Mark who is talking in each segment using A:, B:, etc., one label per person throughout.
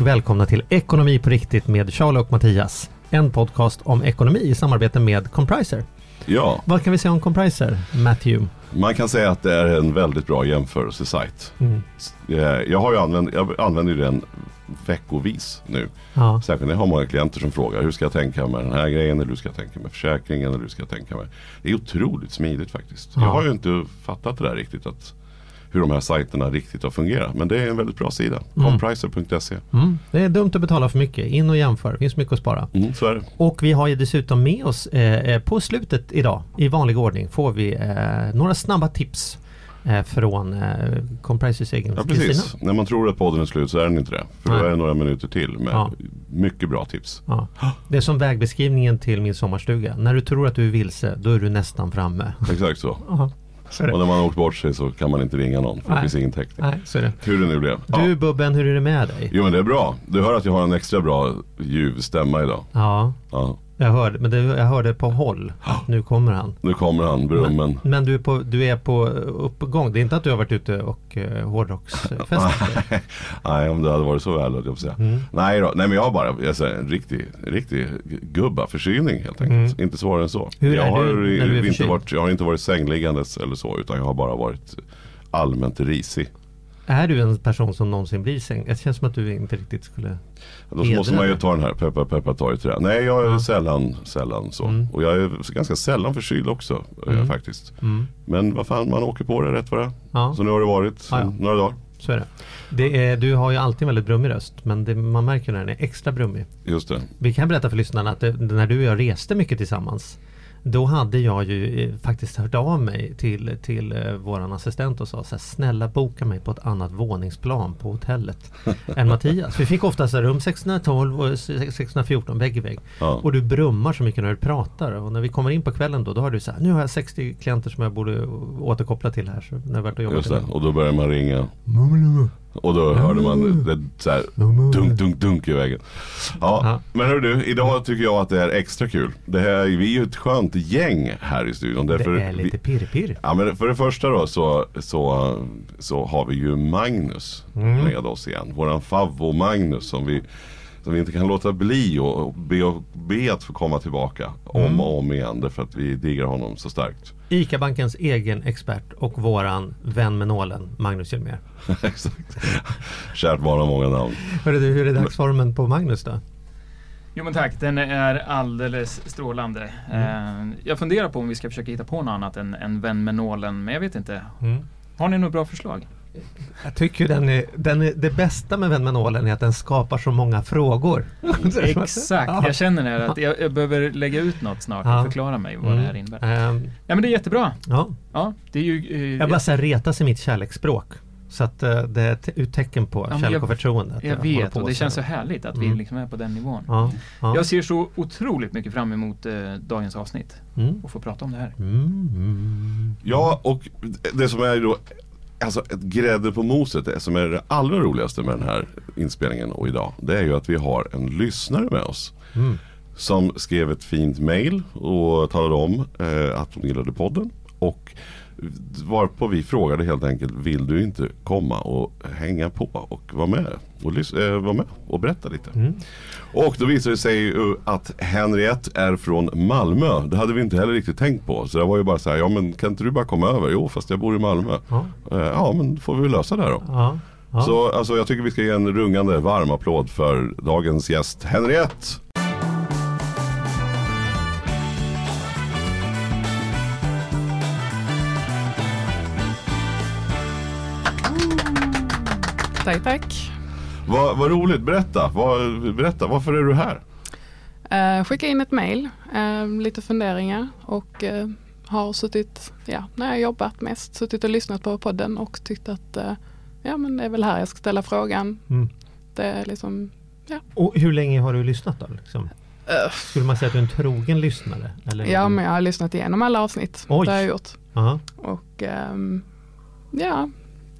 A: Och välkomna till Ekonomi på riktigt med Charlie och Mattias. En podcast om ekonomi i samarbete med Compriser.
B: Ja,
A: Vad kan vi säga om Compriser, Matthew?
B: man kan säga att det är en väldigt bra jämförelsesajt.
A: Mm.
B: Eh, Jag har ju använt, jag använder den veckovis nu.
A: Ja.
B: Särskilt när jag har många klienter som frågar hur ska jag tänka med den här grejen eller hur ska jag tänka med försäkringen eller hur ska jag tänka med. Det är otroligt smidigt faktiskt.
A: Ja.
B: Jag har ju inte fattat det där riktigt att hur de här sajterna riktigt har fungerat. Men det är en väldigt bra sida. Compriser.se.
A: Mm. Det är dumt att betala för mycket. In och jämför. Det finns mycket att spara.
B: Mm, så är det.
A: Och vi har ju dessutom med oss eh, eh, på slutet idag i vanlig ordning får vi eh, några snabba tips eh, från eh, Comprises egen
B: Ja precis. När man tror att podden är slut så är den inte det. För då
A: Nej.
B: är det några minuter till med
A: Ja.
B: mycket bra tips.
A: Ja. Det är som vägbeskrivningen till min sommarstuga. När du tror att du är vilse, då är du nästan framme.
B: Exakt så.
A: Det.
B: Och när man har åkt bort sig så kan man inte ringa någon för det
A: Nej.
B: finns ingen täckning.
A: Nej, så är det.
B: Hur det nu blev.
A: Du
B: Ja.
A: Bubben, hur är det med dig?
B: Jo men det är bra. Du hör att jag har en extra bra ljuv stämma idag.
A: Ja,
B: Ja.
A: Jag hörde, men det, jag hörde på håll nu kommer han.
B: Nu kommer han, brummen.
A: Men du är, på, du är på uppgång. Det är inte att du har varit ute och uh, hårdrocksfestat?
B: Nej om det hade varit så väl höll jag på säga.
A: Mm.
B: Nej då. Nej men jag har bara jag säger, en riktig, riktig gubbaförkylning helt enkelt. Inte svårare än så.
A: Mm. Hur
B: jag,
A: är
B: har
A: du när du är
B: inte varit, jag har inte varit sängliggandes eller så utan jag har bara varit allmänt risig.
A: Är du en person som någonsin blir säng? Det känns som att du inte riktigt skulle...
B: Då måste man ju ta den här peppa peppa ta i trä. Nej jag är
A: Ja.
B: sällan, sällan så.
A: Mm.
B: Och jag är ganska sällan förkyld också jag faktiskt.
A: Mm.
B: Men vad fan man åker på det rätt vad det.
A: Ja,
B: Så nu har det varit
A: Ja, ja.
B: några dagar.
A: så är det. det är, du har ju alltid en väldigt brummig röst, men det, man märker när den är extra brummig.
B: Just det.
A: Vi kan berätta för lyssnarna att det, när du och jag reste mycket tillsammans då hade jag ju eh, faktiskt hört av mig till, till eh, våran assistent och sa så här, snälla boka mig på ett annat våningsplan på hotellet än Mattias. Vi fick oftast rum 612 och 614 vägg i vägg.
B: Ja.
A: Och du brummar så mycket när du pratar och när vi kommer in på kvällen då, då har du så här, nu har jag 60 klienter som jag borde återkoppla till här så när jag har varit och jobbat
B: Just det. Och då börjar man ringa. Och då hörde man det så här dunk dunk dunk i väggen. Ja, men hör du, idag tycker jag att det är extra kul. Det här, vi är ju ett skönt gäng här i studion.
A: Det
B: Därför
A: är lite pirr-pirr.
B: Ja men för det första då så, så, så har vi ju Magnus
A: Mm.
B: med oss igen. Våran favvo-Magnus som vi, som vi inte kan låta bli och och be, och be att få komma tillbaka om
A: Mm.
B: och om igen. Därför att vi diggar honom så starkt.
A: ICA-bankens egen expert och våran vän med nålen, Magnus Hjelmér.
B: Exakt. Kärt barn har många namn.
A: Hörru du, hur är dagsformen på Magnus då?
C: Jo men tack, den är alldeles strålande.
A: Mm.
C: Eh, jag funderar på om vi ska försöka hitta på något annat än, än vän med nålen, men jag vet inte.
A: Mm.
C: Har ni några bra förslag?
A: Jag tycker den är, den är, det bästa med Vän med nålen är att den skapar så många frågor.
C: Exakt,
A: Ja.
C: jag känner det här att jag, jag behöver lägga ut nåt snart
A: Ja.
C: och förklara mig vad det här innebär.
A: Ehm,
C: Ja men det är jättebra.
A: ja.
C: Ja, det är ju... eh,
A: Jag bara säger retas i mitt kärleksspråk. Så att eh, det är ett tecken på
C: men
A: kärlek
C: jag-
A: och förtroende. att
C: jag
A: håller
C: vet
A: på
C: och det känns så
A: här.
C: härligt att
A: Mm.
C: vi liksom är på den nivån.
A: Ja, ja.
C: Jag ser så otroligt mycket fram emot eh, dagens avsnitt
A: Mm.
C: och få prata om det här.
A: Mm, mm.
B: Ja, och det som är då Alltså ett grädde på moset, det som är det allra roligaste med den här inspelningen och idag. Det är ju att vi har en lyssnare med oss.
A: Mm.
B: Som skrev ett fint mail och talade om eh, att hon gillade podden. Och varpå vi frågade helt enkelt, vill du inte komma och hänga på och vara med och, lys- eh, vara med och berätta lite.
A: Mm.
B: Och då visade det sig att Henriette är från Malmö. Det hade vi inte heller riktigt tänkt på. Så det var ju bara så här, ja men kan inte du bara komma över? Jo fast jag bor i Malmö.
A: Ja.
B: Eh, Ja men får vi lösa det här då.
A: Ja. Ja.
B: Så alltså, jag tycker vi ska ge en rungande varm applåd för dagens gäst Henriette.
D: Tack, tack.
B: Vad, vad roligt, berätta. Vad, berätta, varför är du här?
D: Eh, skicka in ett mail, eh, lite funderingar och eh, har suttit, ja, när jag jobbat mest, suttit och lyssnat på podden och tyckt att eh, ja men det är väl här jag ska ställa frågan.
A: Mm.
D: Det är liksom,
A: Och hur länge har du lyssnat då? Liksom? Skulle man säga att du är en trogen lyssnare? Eller?
D: ja men jag har lyssnat igenom alla avsnitt.
A: Oj.
D: Det har jag gjort.
A: Aha.
D: Och ehm, ja,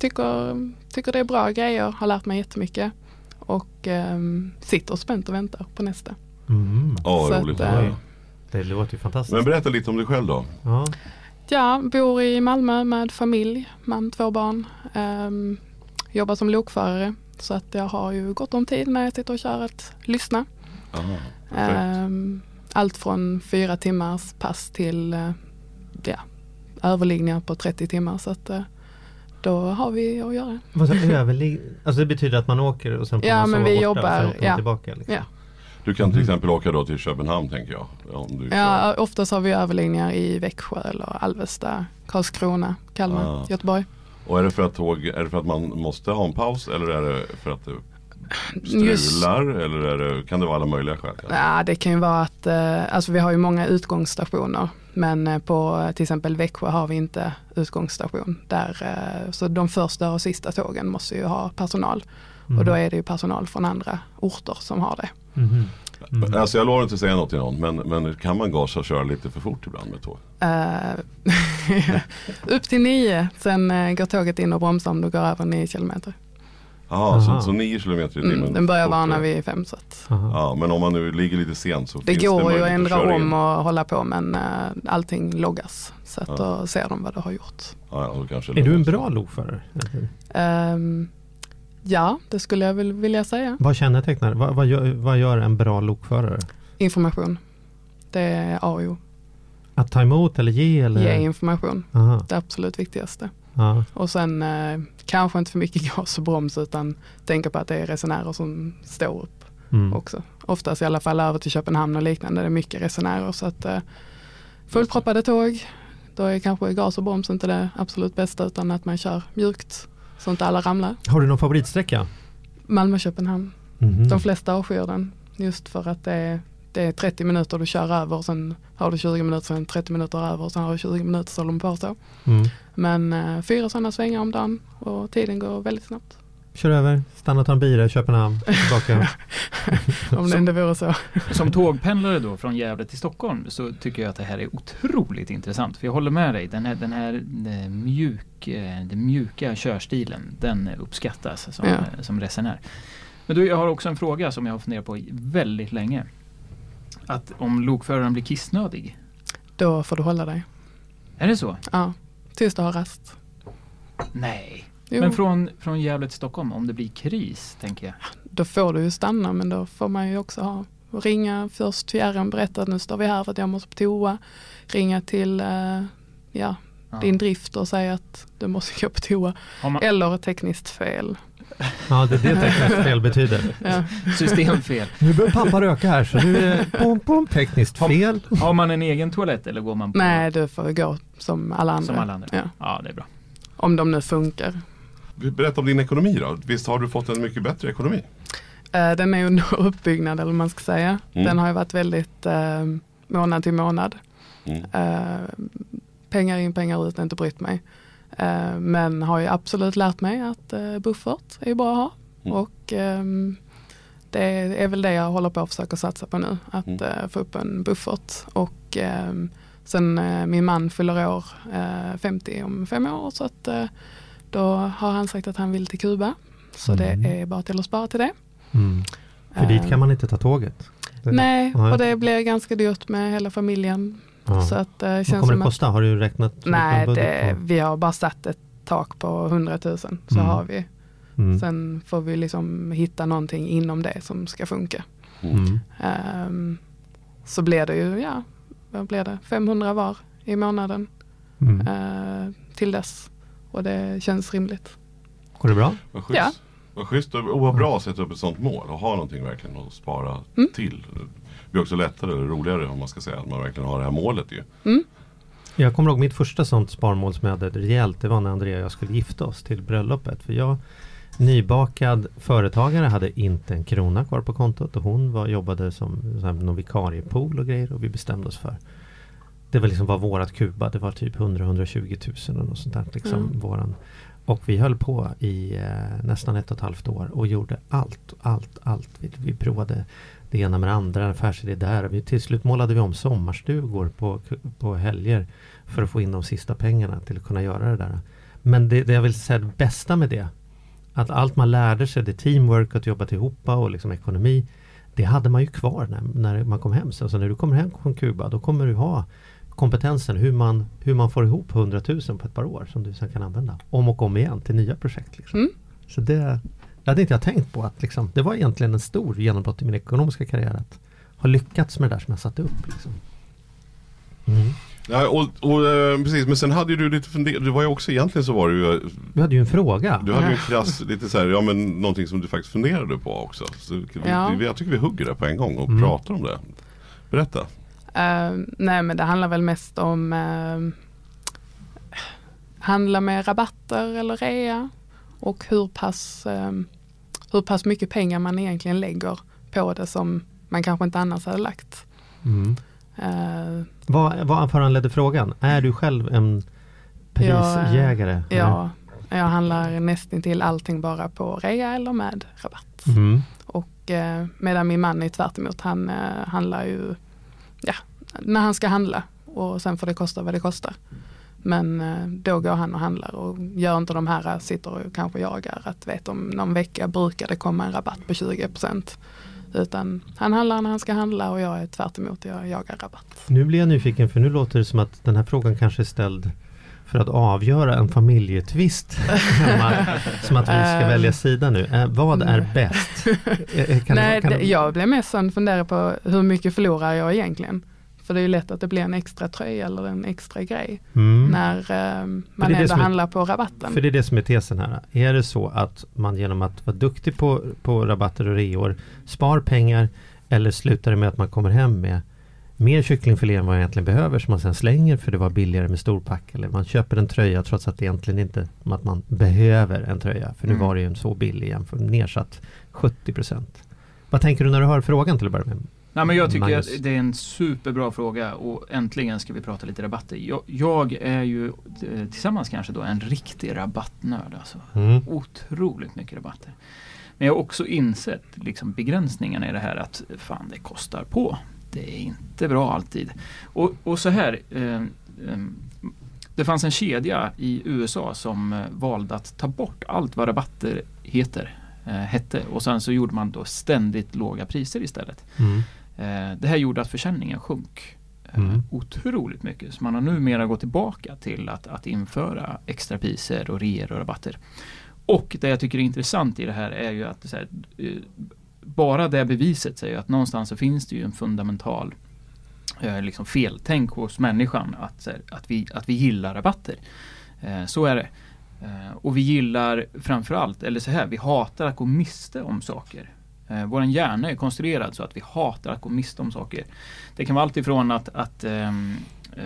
D: tycker, tycker det är bra grejer, har lärt mig jättemycket. Och um, sitter spänt och väntar på nästa.
A: Mm.
D: Så
B: roligt
D: att, eh,
A: Det låter ju fantastiskt.
B: Men berätta lite om dig själv då.
A: ja.
D: Ja, bor i Malmö med familj, man, två barn. Ehm, jobbar som lokförare. Så att jag har ju gott om tid när jag sitter och kör att lyssna.
B: Aha.
D: Ehm, allt från fyra timmars pass till eh, ja, överliggningar på 30 timmar. Så att eh, då har vi att göra.
A: Vad sa du, överlig... Alltså det betyder att man åker och sen får
D: Ja,
A: man
D: men vi
A: borta
D: jobbar-
A: och sen
D: ja.
A: tillbaka? Liksom.
D: Ja.
B: Du kan till exempel åka då till Köpenhamn tänker jag. Om du
D: Ja, oftast har vi överliggningar i Växjö eller Alvesta, Karlskrona, Kalmar,
B: Ah.
D: Göteborg.
B: Och är det, för att tåg, är det för att man måste ha en paus eller är det för att det
D: Just-
B: strular? Eller är det, kan det vara alla möjliga skäl?
D: Ja, det kan ju vara att, eh, alltså vi har ju många utgångsstationer. Men eh, på till exempel Växjö har vi inte utgångsstation. Där, eh, så de första och sista tågen måste ju ha personal.
A: Mm.
D: Och då är det ju personal från andra orter som har det.
A: Mhm. Mm.
B: Alltså jag lovar inte att säga något till någon men, men kan man gasa och köra lite för fort ibland med tåg?
D: Eh, upp till nio, sen går tåget in och bromsar om du går över nio kilometer.
B: Jaha, så,
A: Aha.
B: så 9 km i timmen?
D: Mm, den börjar vara när
B: fortare.
D: vi är fem. Så att
A: Aha.
B: Ja, men om man nu ligger lite sent så
D: det
B: finns
D: går
B: det
D: ju att ändra om
B: in.
D: och hålla på men eh, allting loggas. Så att
B: Ja.
D: då ser de vad du har gjort.
B: Ja, ja, då kanske
A: Är du en bra lokförare?
D: Ehm, ja, det skulle jag väl vilja säga.
A: Vad kännetecknar, vad, vad, gör, vad gör en bra lokförare?
D: Information. Det är A och O.
A: Att ta emot eller ge? Eller?
D: Ge information.
A: Aha,
D: Det absolut viktigaste.
A: Ja.
D: Och sen eh, kanske inte för mycket gas och broms utan tänka på att det är resenärer som står upp
A: Mm.
D: också. Oftast i alla fall över till Köpenhamn och liknande. Det är mycket resenärer så att eh, fullproppade tåg. Då är kanske gas och broms inte det absolut bästa utan att man kör mjukt så inte alla ramlar.
A: Har du någon favoritsträcka?
D: Malmö-Köpenhamn.
A: Mhm.
D: De flesta avskyr den just för att det är, det är 30 minuter du kör över och sen har du 20 minuter, sen 30 minuter över och sen har du 20 minuter så håller de på så.
A: Mm.
D: Men eh, fyra sådana svängar om dagen och tiden går väldigt snabbt.
A: Kör över, stanna och ta en bira i Köpenhamn, tillbaka.
D: Om det ändå vore så.
C: Som tågpendlare då från Gävle till Stockholm så tycker jag att det här är otroligt intressant. För jag håller med dig, den här, den här eh, mjuk, eh, den mjuka körstilen, den uppskattas som,
D: Ja.
C: som resenär. Men du, jag har också en fråga som jag har funderat på väldigt länge. Att om lokföraren blir kissnödig,
D: Då får du hålla dig.
C: är det så?
D: Ja, tills du har rast.
C: Nej.
D: Jo,
C: Men från, från Gävle till Stockholm, om det blir kris, tänker jag.
D: Då får du ju stanna men då får man ju också ha ringa först fjärren, berätta att nu står vi här för att jag måste på toa. Ringa till eh, ja,
C: Ja.
D: din drift och säga att du måste gå på toa.
C: Man
D: Eller ett tekniskt fel.
A: Ja, det är det tekniskt fel betyder.
D: Ja.
C: systemfel?
A: Nu börjar pappa röka här så nu är det bom, bom, tekniskt fel.
C: Har man en egen toalett eller går man på
D: Nej, du får gå som alla andra.
C: som alla andra?
D: Ja.
C: ja, det är bra.
D: Om de nu funkar.
B: Berätta om din ekonomi då. Visst har du fått en mycket bättre ekonomi?
D: Eh, Den är ju under uppbyggnad eller vad man ska säga.
B: Mm.
D: Den har ju varit väldigt eh, månad till månad.
B: Mm.
D: Eh, pengar in, pengar ut, inte brytt mig. Eh, men har ju absolut lärt mig att eh, buffert är bra att ha.
B: Mm.
D: Och ehm, det är väl det jag håller på att försöka satsa på nu. Att
B: Mm.
D: eh, få upp en buffert. Och ehm, sen min man fyller år eh, 50 om fem år. Så att då har han sagt att han vill till Kuba. Så
A: Mm.
D: det är bara till att spara till det.
A: Mm. För dit kan man inte ta tåget.
D: Nej. och det blir ganska dyrt med hela familjen.
A: Ja.
D: Så att det
A: Vad
D: känns
A: kommer
D: som
A: det
D: att
A: kosta? Har du räknat?
D: Nej, det, vi har bara satt ett tak på 100 000. Så
A: Mm.
D: har vi.
A: Mm.
D: Sen får vi liksom hitta någonting inom det som ska funka.
A: Mm.
D: Ehm, så blir det ju, ja, vad blir det? 500 var i månaden
A: Mm.
D: eh, till dess. Och det känns rimligt.
A: Går det bra?
B: Vad.
D: Ja.
B: Vad schysst och vad bra att sätta upp ett sånt mål och ha någonting verkligen att spara
D: Mm.
B: till. Det blir också lättare och roligare om man ska säga att man verkligen har det här målet ju.
A: Jag kommer ihåg mitt första sånt sparmål som jag hade rejält. Det var när Andrea och jag skulle gifta oss till bröllopet. För jag Nybakad företagare hade inte en krona kvar på kontot och hon var, jobbade som någon vikariepool och grejer och vi bestämde oss för Det var liksom var vårat Kuba, det var typ 100-120 000 och något sånt där liksom
D: Mm.
A: våran och vi höll på i eh, nästan ett och ett halvt år och gjorde allt, allt, allt. Vi, vi provade det ena med det andra, en affärsidé där. Vi, Till slut målade vi om sommarstugor på, på helger För att få in de sista pengarna till att kunna göra det där. Men det, det jag vill säga, det bästa med det att allt man lärde sig, det teamwork, att jobba ihop och liksom ekonomi Det hade man ju kvar när, när man kom hem. Så alltså när du kommer hem från Kuba då kommer du ha kompetensen hur man, hur man får ihop 100 000 på ett par år som du sen kan använda om och om igen till nya projekt. Liksom.
D: Mm.
A: Så det, det hade inte jag tänkt på att liksom, det var egentligen en stor genombrott i min ekonomiska karriär att ha lyckats med det där som jag satte upp. Liksom. Mm.
B: Ja, och, och, eh, precis, men sen hade ju du lite funderat, det var ju också egentligen så var det ju
A: Du hade ju en fråga.
B: Du hade ju en krass, lite så här, ja men någonting som du faktiskt funderade på också. Så
D: Ja.
B: vi, jag tycker vi hugger det på en gång och
A: Mm.
B: pratar om det. Berätta.
D: Eh, nej men det handlar väl mest om uh, handla med rabatter eller rea och hur pass, eh, hur pass mycket pengar man egentligen lägger på det som man kanske inte annars hade lagt.
A: Mm.
D: Eh,
A: Vad, vad föranledde frågan? Är du själv en prisjägare?
D: ja, jag handlar nästan till allting bara på rea eller med rabatt.
A: Mm.
D: Och eh, medan min man är tvärt emot, han eh, handlar ju ja, när han ska handla och sen får det kosta vad det kostar. Men eh, då går han och handlar och gör inte de här, sitter och kanske jagar att vet om någon vecka brukar det komma en rabatt på 20 Utan han handlar när han ska handla och jag är tvärt emot, jag jagar rabatt.
A: Nu blir jag nyfiken för nu låter det som att den här frågan kanske är ställd för att avgöra en familjetvist hemma. som att vi ska
D: Eh,
A: välja sida nu. Eh, vad är bäst? Eh, kan
D: Nej,
A: kan
D: det, jag blev mest sån fundera på hur mycket förlorar jag egentligen? För det är ju lätt att det blir en extra tröja eller en extra grej
A: Mm.
D: när eh, man ändå
A: är-
D: handlar på rabatten.
A: För det är det som är tesen här. Är det så att man genom att vara duktig på, på rabatter och reor spar pengar eller slutar det med att man kommer hem med mer kycklingfilé än vad man egentligen behöver som man sen slänger för det var billigare med storpack eller man köper en tröja trots att det egentligen inte är att man behöver en tröja för nu
C: Mm.
A: var det ju en så billig jämfört nedsatt 70% Vad tänker du när du hör frågan till att börja med?
C: Nej, men jag tycker
A: Magnus.
C: att det är en superbra fråga och äntligen ska vi prata lite rabatter. Jag, jag är ju eh, tillsammans kanske då en riktig rabattnörd. Alltså.
A: Mm.
C: Otroligt mycket rabatter. Men jag har också insett liksom, begränsningarna i det här att fan det kostar på. Det är inte bra alltid. Och, och så här. Eh, eh, det fanns en kedja i USA som eh, valde att ta bort allt vad rabatter heter, eh, hette och sen så gjorde man då ständigt låga priser istället.
A: Mm.
C: Eh, det här gjorde att försäljningen sjönk eh,
A: Mm.
C: otroligt mycket. Så man har numera gått tillbaka till att, att införa extra priser och reor och rabatter. Och det jag tycker är intressant i det här är ju att så här, bara det beviset säger att någonstans så finns det ju en fundamental eh, liksom feltänk hos människan att, att, vi, att vi gillar rabatter. Eh, så är det. Eh, och vi gillar framförallt, eller så här, vi hatar att gå miste om saker. Eh, Vår hjärna är konstruerad så att vi hatar att gå miste om saker. Det kan vara allt ifrån att, att ehm, eh,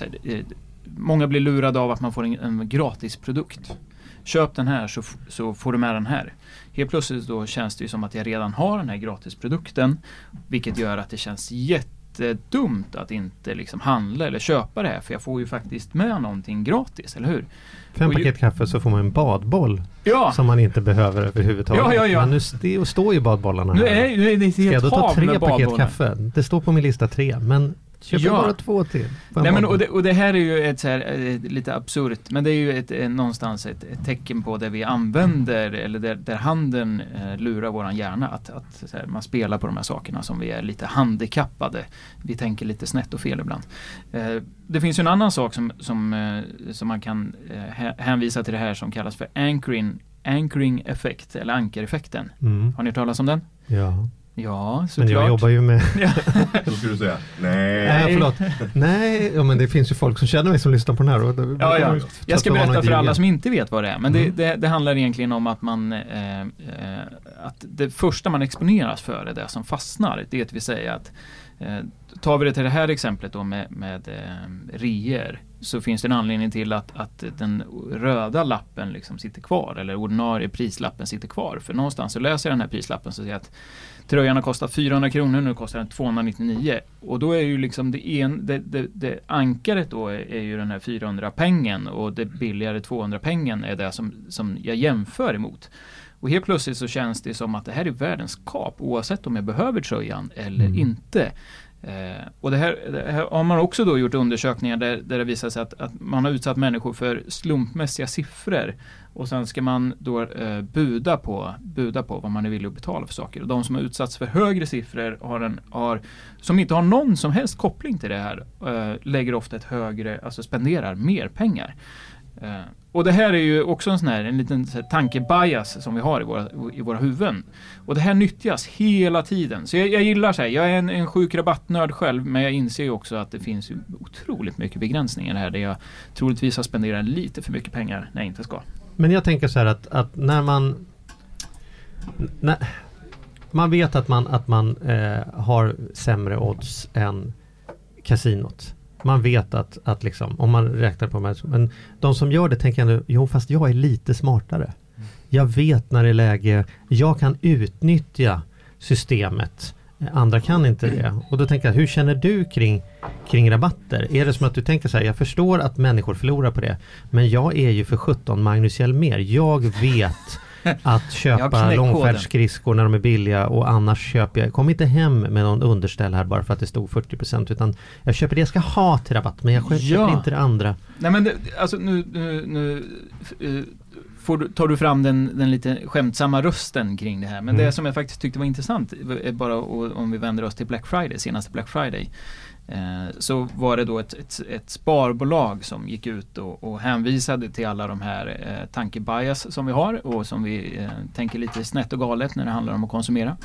C: här, eh, många blir lurade av att man får en, en gratis produkt. Köp den här så, så får du med den här. Helt plötsligt då känns det ju som att jag redan har den här gratisprodukten. Vilket gör att det känns jättedumt att inte liksom handla eller köpa det här. För jag får ju faktiskt med någonting gratis, eller hur?
A: Fem
C: Och ju-
A: paket kaffe så får man en badboll
C: Ja,
A: som man inte behöver överhuvudtaget.
C: Ja, ja, ja.
A: Men nu st- står ju badbollarna
C: nu
A: här.
C: är, nu är det
A: Ska jag då ta tre paket
C: badbollar.
A: kaffe? Det står på min lista tre, men köper
C: Ja.
A: bara två till?
C: Nej, men, och, det, och det här är ju ett så här, eh, lite absurt, men det är ju ett, eh, någonstans ett, ett tecken på där vi använder, eller där, där handeln eh, lurar våran hjärna. Att, att här, man spelar på de här sakerna som vi är lite handikappade. Vi tänker lite snett och fel ibland. Eh, det finns ju en annan sak som, som, eh, som man kan eh, hä- hänvisa till det här som kallas för anchoring, anchoring effekt, eller ankareffekten.
A: Mm.
C: Har ni hört talas om den?
A: Ja,
C: Ja,
A: men
C: såklart.
A: jag jobbar ju med...
B: Då skulle du säga nej.
A: Nej, förlåt. Nej, ja, men det finns ju folk som känner mig som lyssnar på den här. Och det,
C: Ja, ja. Jag ska berätta för alla som
A: inte...
C: vet vad det är. Men
A: Mm.
C: det, det, det handlar egentligen om att man eh, eh, att det första man exponeras för är det som fastnar. Det vill säga att Eh, tar vi det till det här exemplet då med, med eh, rier så finns det en anledning till att, att den röda lappen liksom sitter kvar eller ordinarie prislappen sitter kvar. För någonstans så läser jag den här prislappen så ser jag att tröjan har kostat 400 kronor, nu kostar den 299. Och då är ju liksom det, en, det, det, det ankaret då är, är, ju den här 400 pengen och det billigare 200 pengen är det som, som jag jämför emot. Och helt plötsligt så känns det som att det här är världens kap oavsett om jag behöver tröjan eller mm. inte. Eh, och det här, det här, har man också då gjort undersökningar där, där det visar sig att, att, man har utsatt människor för slumpmässiga siffror. Och sen ska man då eh, buda, på, buda på vad man är villig att betala för saker. Och de som har utsatts för högre siffror har en, har, som inte har någon som helst koppling till det här eh, lägger ofta ett högre, alltså spenderar mer pengar. Eh, och det här är ju också en sån här, en liten tankebias som vi har i våra, i våra huvuden. Och det här nyttjas hela tiden. Så jag, jag gillar så här, jag är en, en sjuk rabattnörd själv men jag inser ju också att det finns ju otroligt mycket begränsningar här där jag troligtvis har spenderat lite för mycket pengar när jag inte ska.
A: Men jag tänker så här att, att när man när, man vet att man, att man eh, har sämre odds än kasinot. Man vet att, att liksom, om man räknar på det, men de som gör det tänker ändå, jo fast jag är lite smartare. Jag vet när det är läge, jag kan utnyttja systemet. Andra kan inte det. Och då tänker jag, hur känner du kring, kring rabatter? Är det som att du tänker så här, jag förstår att människor förlorar på det. Men jag är ju för 17 Magnus Hjelmér. Jag vet att köpa långfärdsskridskor när de är billiga och annars köper jag, kom inte hem med någon underställ här bara för att det stod 40% utan jag köper det jag ska ha till rabatt men jag köper ja. inte det andra.
C: Nej men det, alltså nu, nu, nu uh, får, tar du fram den, den lite skämtsamma rösten kring det här men mm. det som jag faktiskt tyckte var intressant bara om vi vänder oss till Black Friday, senaste Black Friday Eh, Eh, så var det då ett, ett, ett, sparbolag som gick ut och, och hänvisade till alla de här eh, tankebias som vi har och som vi eh, tänker lite snett och galet när det handlar om att konsumera.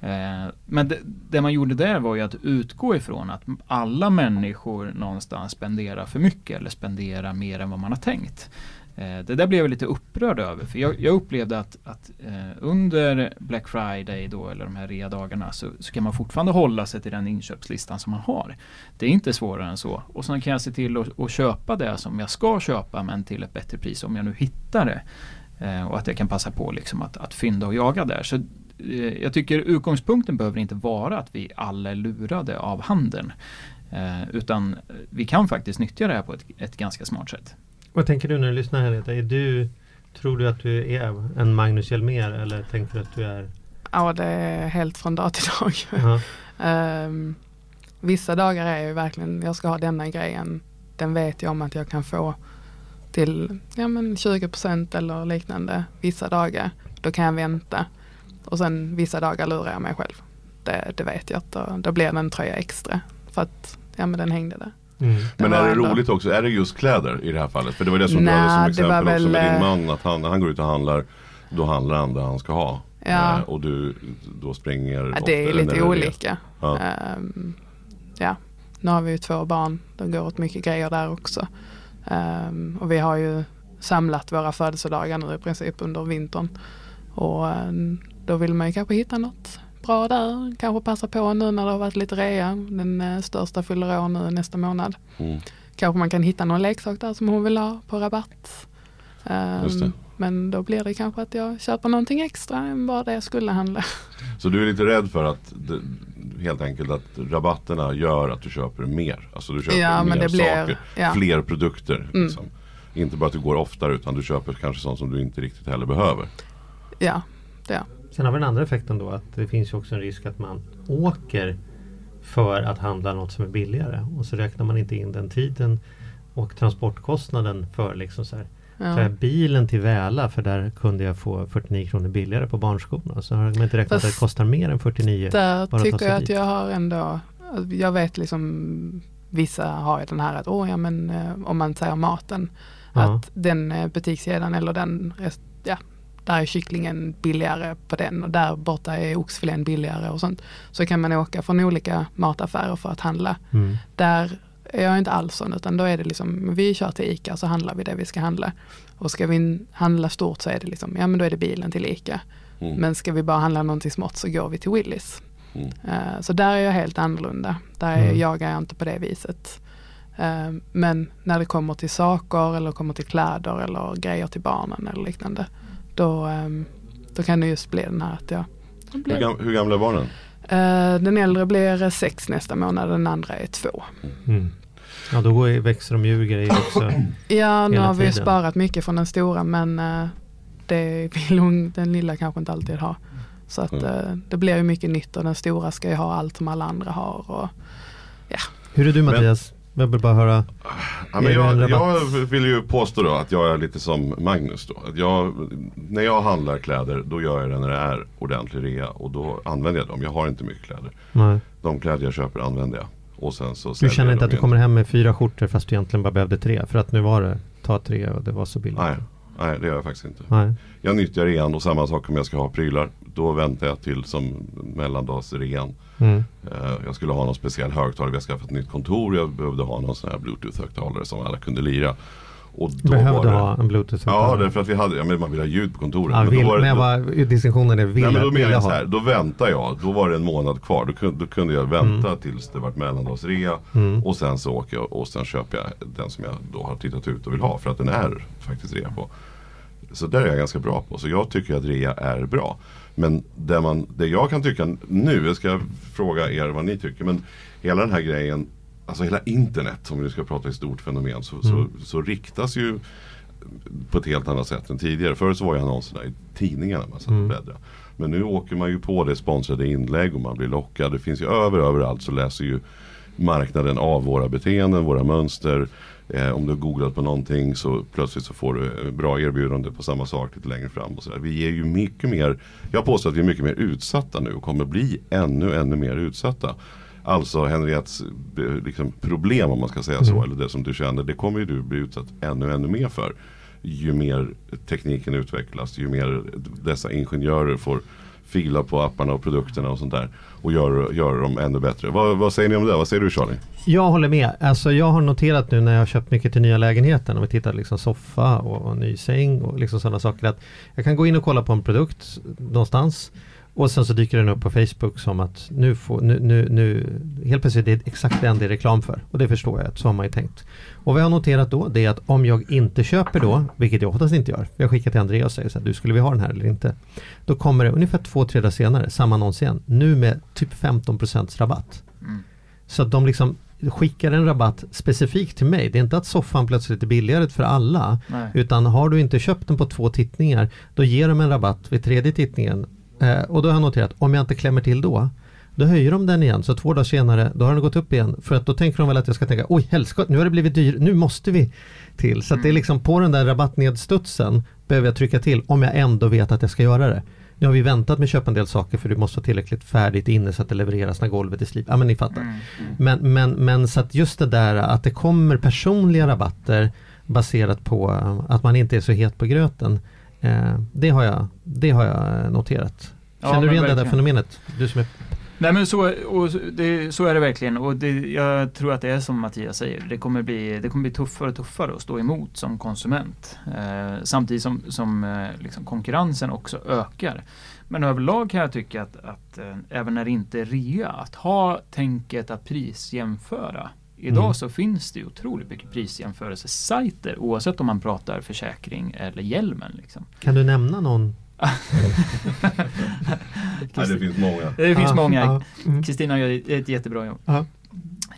C: Eh, men det, det, man gjorde där var ju att utgå ifrån att alla människor någonstans spenderar för mycket eller spenderar mer än vad man har tänkt. Eh, det där blev jag lite upprörd över för jag, jag upplevde att, att eh, under Black Friday då eller de här rea-dagarna så, så, kan man fortfarande hålla sig till den inköpslistan som man har. Det är inte svårare än så. Och sen kan jag se till att, att köpa det som jag ska köpa men till ett bättre pris om jag nu hittar det. Eh, och att jag kan passa på liksom att, att fynda och jaga där. Så eh, jag tycker utgångspunkten behöver inte vara att vi alla är lurade av handeln. Eh, utan vi kan faktiskt nyttja det här på ett, ett ganska smart sätt.
A: Vad tänker du när du lyssnar Henrietta? Är du, tror du att du är en Magnus Hjelmér eller tänker du att du är?
D: Ja det är helt från dag till dag. Uh -huh. um, vissa dagar är ju verkligen, jag ska ha denna grejen. Den vet jag om att jag kan få till ja, men 20% eller liknande vissa dagar. Då kan jag vänta. Och sen vissa dagar lurar jag mig själv. Det, det vet jag att då, då blir det en tröja extra. För att ja, men den hängde där.
B: Mm. Men är det ändå... roligt också? Är det just kläder i det här fallet? För det var det som Nä, som exempel väl... också med din man. Att han, han går ut och handlar. Då handlar han det han ska ha. Ja. Eh, och du då springer.
D: Ja, det är lite olika. Ja. Um, ja. Nu har vi ju två barn. Det går åt mycket grejer där också. Um, och vi har ju samlat våra födelsedagar nu i princip under vintern. Och um, då vill man ju kanske hitta något bra där. Kanske passa på nu när det har varit lite rea. Den eh, största fyller år nu nästa månad. Mm. Kanske man kan hitta någon leksak där som hon vill ha på rabatt. Um, men då blir det kanske att jag köper någonting extra än vad det skulle handla.
B: Så du är lite rädd för att det, helt enkelt att rabatterna gör att du köper mer? Alltså du köper ja, mer blir, saker, ja. fler produkter. Mm. Liksom. Inte bara att du går oftare utan du köper kanske sånt som du inte riktigt heller behöver.
D: Ja, det
A: Sen har vi den andra effekten då att det finns ju också en risk att man åker för att handla något som är billigare och så räknar man inte in den tiden och transportkostnaden för liksom så här, ja. bilen till Väla för där kunde jag få 49 kronor billigare på barnskorna. Så har man inte räknat Fast att det kostar mer än 49.
D: Där tycker jag att jag har ändå, jag vet liksom Vissa har ju den här att, åh ja men eh, om man säger maten, ja. att den eh, butikskedjan eller den ja, där är kycklingen billigare på den och där borta är oxfilén billigare och sånt. Så kan man åka från olika mataffärer för att handla. Mm. Där är jag inte alls sån utan då är det liksom, vi kör till ICA så handlar vi det vi ska handla. Och ska vi handla stort så är det liksom, ja men då är det bilen till ICA. Mm. Men ska vi bara handla någonting smått så går vi till Willys.
B: Mm.
D: Eh, Så där är jag helt annorlunda. Där är,
A: Mm.
D: jagar jag inte på det viset. Eh, Men när det kommer till saker eller kommer till kläder eller grejer till barnen eller liknande. Då, ehm, då kan det just bli den här att jag jag
B: Hur,
D: blir,
B: gam, hur gamla är barnen?
D: Eh, Den äldre blir sex nästa månad, den andra är två.
A: Mm. Ja, då går, växer de ju grejer också.
D: Ja, nu har vi
A: tiden.
D: sparat mycket från den stora men eh, det vill hon, den lilla kanske inte alltid ha. Så att
B: Mm.
D: eh, det blir ju mycket nytt och den stora ska ju ha allt som alla andra har. Och,
A: Hur är du Mattias? Jag vill bara höra.
B: Ja, men jag, jag vill ju påstå då att jag är lite som Magnus då. Att jag, när jag handlar kläder då gör jag det när det är ordentlig rea och då använder jag dem. Jag har inte mycket kläder.
A: Nej.
B: De kläder jag köper använder jag. Och sen så
A: Du känner inte att du
B: igen.
A: kommer hem med fyra skjortor fast du egentligen bara behövde tre? För att nu var det ta tre och det var så billigt.
B: Nej, nej det gör jag faktiskt inte.
A: Nej.
B: Jag nyttjar rean och samma sak om jag ska ha prylar. Då väntar jag till som mellandagsrean.
A: Mm.
B: Eh, Jag skulle ha någon speciell högtalare. Vi har skaffat ett nytt kontor. Jag behövde ha någon sån här bluetooth-högtalare som alla kunde lira. Och då
A: Behövde
B: var det...
A: ha en bluetooth
B: Ja, därför att vi hade, ja, men man vill ha ljud på kontoret.
A: Ja,
B: Men
A: vill,
B: då var det- då-
A: bara, distinktionen är vill,
B: Nej men då
A: vill
B: menar
A: jag
B: jag så
A: ha.
B: här, då väntar jag. Då var det en månad kvar. Då kunde, då kunde jag vänta tills det vart mellandagsrea.
A: Mm.
B: Och sen så åker jag och sen köper jag den som jag då har tittat ut och vill ha. För att den är faktiskt rea på. Så där är jag ganska bra på. Så jag tycker att rea är bra. Men det, man, det jag kan tycka nu, jag ska fråga er vad ni tycker. Men hela den här grejen, alltså hela internet om vi nu ska prata i stort fenomen. Så, så, så riktas ju på ett helt annat sätt än tidigare. Förut så var ju annonserna i tidningarna man satt och bläddrade. Men nu åker man ju på det sponsrade inlägg och man blir lockad. Det finns ju över överallt så läser ju marknaden av våra beteenden, våra mönster. Eh, om du har googlat på någonting så plötsligt så får du eh, bra erbjudande på samma sak lite längre fram. Och så där. Vi är ju mycket mer, jag påstår att vi är mycket mer utsatta nu och kommer bli ännu, ännu mer utsatta. Alltså Henriettes eh, liksom, problem om man ska säga så, eller det som du känner, det kommer ju du bli utsatt ännu, ännu mer för. Ju mer tekniken utvecklas, ju mer dessa ingenjörer får fila på apparna och produkterna och sånt där. Och göra gör dem ännu bättre. Vad, vad säger ni om det? Vad säger du Charlie?
A: Jag håller med. Alltså jag har noterat nu när jag har köpt mycket till nya lägenheten. Om vi tittar liksom soffa och, och ny säng och liksom sådana saker. Att jag kan gå in och kolla på en produkt någonstans. Och sen så dyker den upp på Facebook som att nu får, nu, nu, nu helt plötsligt det är exakt den det är reklam för. Och det förstår jag, att så har man ju tänkt. Och vad jag har noterat då, det är att om jag inte köper då, vilket jag oftast inte gör. Jag skickar till Andreas och säger så här, du skulle vi ha den här eller inte? Då kommer det ungefär två, tre dagar senare, samma annons igen. Nu med typ 15% rabatt. Så att de liksom skickar en rabatt specifikt till mig. Det är inte att soffan plötsligt är billigare för alla.
C: Nej.
A: Utan har du inte köpt den på två tittningar, då ger de en rabatt vid tredje tittningen. Eh, och då har jag noterat, om jag inte klämmer till då, då höjer de den igen. Så två dagar senare, då har den gått upp igen. För att då tänker de väl att jag ska tänka, oj helskott, nu har det blivit dyrt, nu måste vi till. Så att det är liksom på den där rabattnedstudsen behöver jag trycka till om jag ändå vet att jag ska göra det. Nu har vi väntat med att köpa en del saker för du måste vara tillräckligt färdigt inne så att det levereras när golvet är slip. Ja men ni fattar. Men, men, men så att just det där att det kommer personliga rabatter baserat på att man inte är så het på gröten. Eh, det, har jag, det har jag noterat.
C: Ja,
A: Känner du
C: men
A: igen det där
C: verkligen.
A: fenomenet? Du som är
C: Nej men så- det, så är det verkligen och det, jag tror att det är som Mattias säger. Det kommer bli, det kommer bli tuffare och tuffare att stå emot som konsument. Eh, samtidigt som, som eh, liksom konkurrensen också ökar. Men överlag kan jag tycka att, att eh, även när det inte är rea, att ha tänket att prisjämföra. Idag
A: Mm.
C: så finns det otroligt mycket prisjämförelsesajter oavsett om man pratar försäkring eller hjälmen. Liksom.
A: Kan du nämna någon?
B: Nej, det finns många.
C: Det finns
A: Ah,
C: många.
A: ah, mm.
C: Kristina gör ett jättebra jobb.
A: Ja.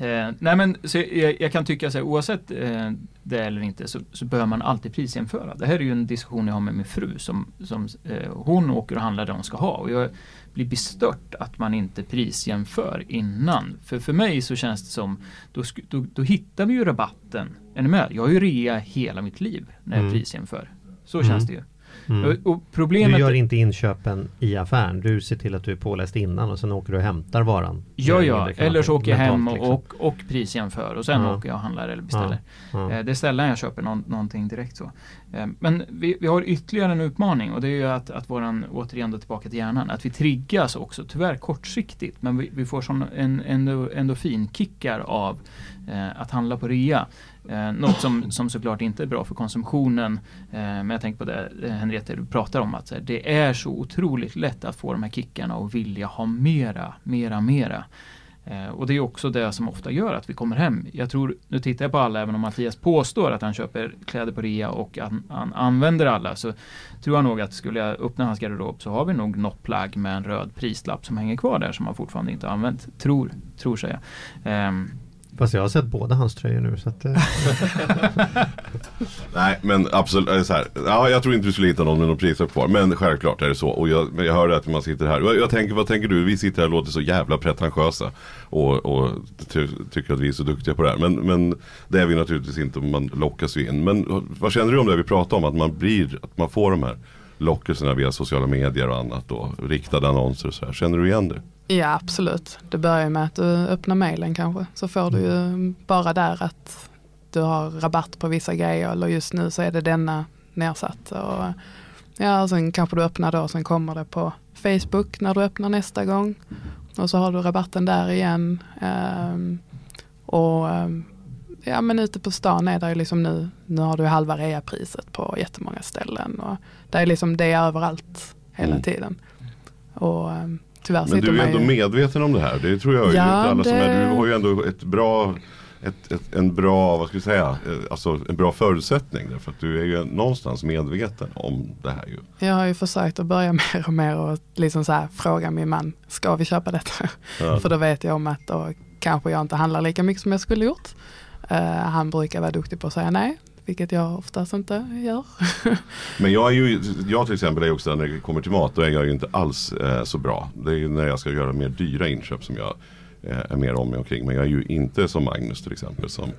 C: Eh, nej men så jag, jag kan tycka så här, oavsett eh, det eller inte så, så bör man alltid prisjämföra. Det här är ju en diskussion jag har med min fru som, som eh, hon åker och handlar det hon ska ha. Och jag blir bestört att man inte prisjämför innan. För för mig så känns det som, då, då, då hittar vi ju rabatten. Är ni med? Jag har ju rea hela mitt liv när jag
A: Mm.
C: prisjämför. Så
A: Mm.
C: känns det ju.
A: Mm.
C: Och problemet
A: Du gör inte inköpen i affären. Du ser till att du är påläst innan och sen åker du och hämtar varan.
C: Ja, ja. Eller så åker jag hem och,
A: liksom.
C: och, och prisjämför och sen
A: Ja.
C: åker jag och handlar eller beställer.
A: Ja.
C: Eh, Det är sällan jag köper någon, någonting direkt så. Eh, Men vi, vi har ytterligare en utmaning och det är ju att, att våran, återigen då tillbaka till hjärnan, att vi triggas också, tyvärr kortsiktigt, men vi, vi får sån en endo, endorfinkickar av eh, att handla på rea. Eh, något som, som såklart inte är bra för konsumtionen. Eh, men jag tänker på det eh, Henriette du pratar om att här, det är så otroligt lätt att få de här kickarna och vilja ha mera, mera, mera. Eh, och det är också det som ofta gör att vi kommer hem. Jag tror, nu tittar jag på alla, även om Mattias påstår att han köper kläder på rea och han, han använder alla, så tror jag nog att skulle jag öppna hans garderob så har vi nog något plagg med en röd prislapp som hänger kvar där som han fortfarande inte har använt. Tror, tror säger jag. Ehm,
A: Fast jag har sett båda hans tröjor nu så att eh,
B: Nej men absolut, eh, så här. Ja, jag tror inte du skulle hitta någon med någon prislapp kvar. Men självklart är det så. Och jag, men jag hörde att man sitter här. Och jag, jag tänker, vad tänker du? Vi sitter här och låter så jävla pretentiösa. Och, och ty, tycker att vi är så duktiga på det här. Men, men det är vi naturligtvis inte. Man lockas ju in. Men vad känner du om det vi pratar om? Att man blir, att man får de här lockelserna via sociala medier och annat. Och riktade annonser och så här. Känner du igen det?
D: Ja absolut. Det börjar med att du öppnar mailen kanske. Så får du ju bara där att du har rabatt på vissa grejer eller just nu så är det denna nedsatt. Och, ja, och sen kanske du öppnar då och sen kommer det på Facebook när du öppnar nästa gång. Och så har du rabatten där igen. Ehm, och ehm, ja men ute på stan är det ju liksom nu, nu har du halva reapriset på jättemånga ställen. Och det är liksom det är överallt hela
B: Mm.
D: tiden. Och ehm, tyvärr
B: Men du är ändå
D: ju-
B: medveten om det här. Det tror jag ju
D: Ja,
B: inte alla som är.
D: det-
B: Du har ju ändå ett bra ett, ett, en bra, vad ska vi säga, eh, alltså en bra förutsättning. Därför att du är ju någonstans medveten om det här ju.
D: Jag har ju försökt att börja mer och mer och liksom så här fråga min man, ska vi köpa detta?
B: Ja.
D: För då vet jag om att då kanske jag inte handlar lika mycket som jag skulle gjort. Eh, han brukar vara duktig på att säga nej, vilket jag oftast inte gör.
B: Men jag är ju, jag till exempel är ju också när det kommer till mat, då är jag ju inte alls eh, så bra. Det är ju när jag ska göra mer dyra inköp som jag eh, är mer om mig omkring. Men jag är ju inte som Magnus till exempel som,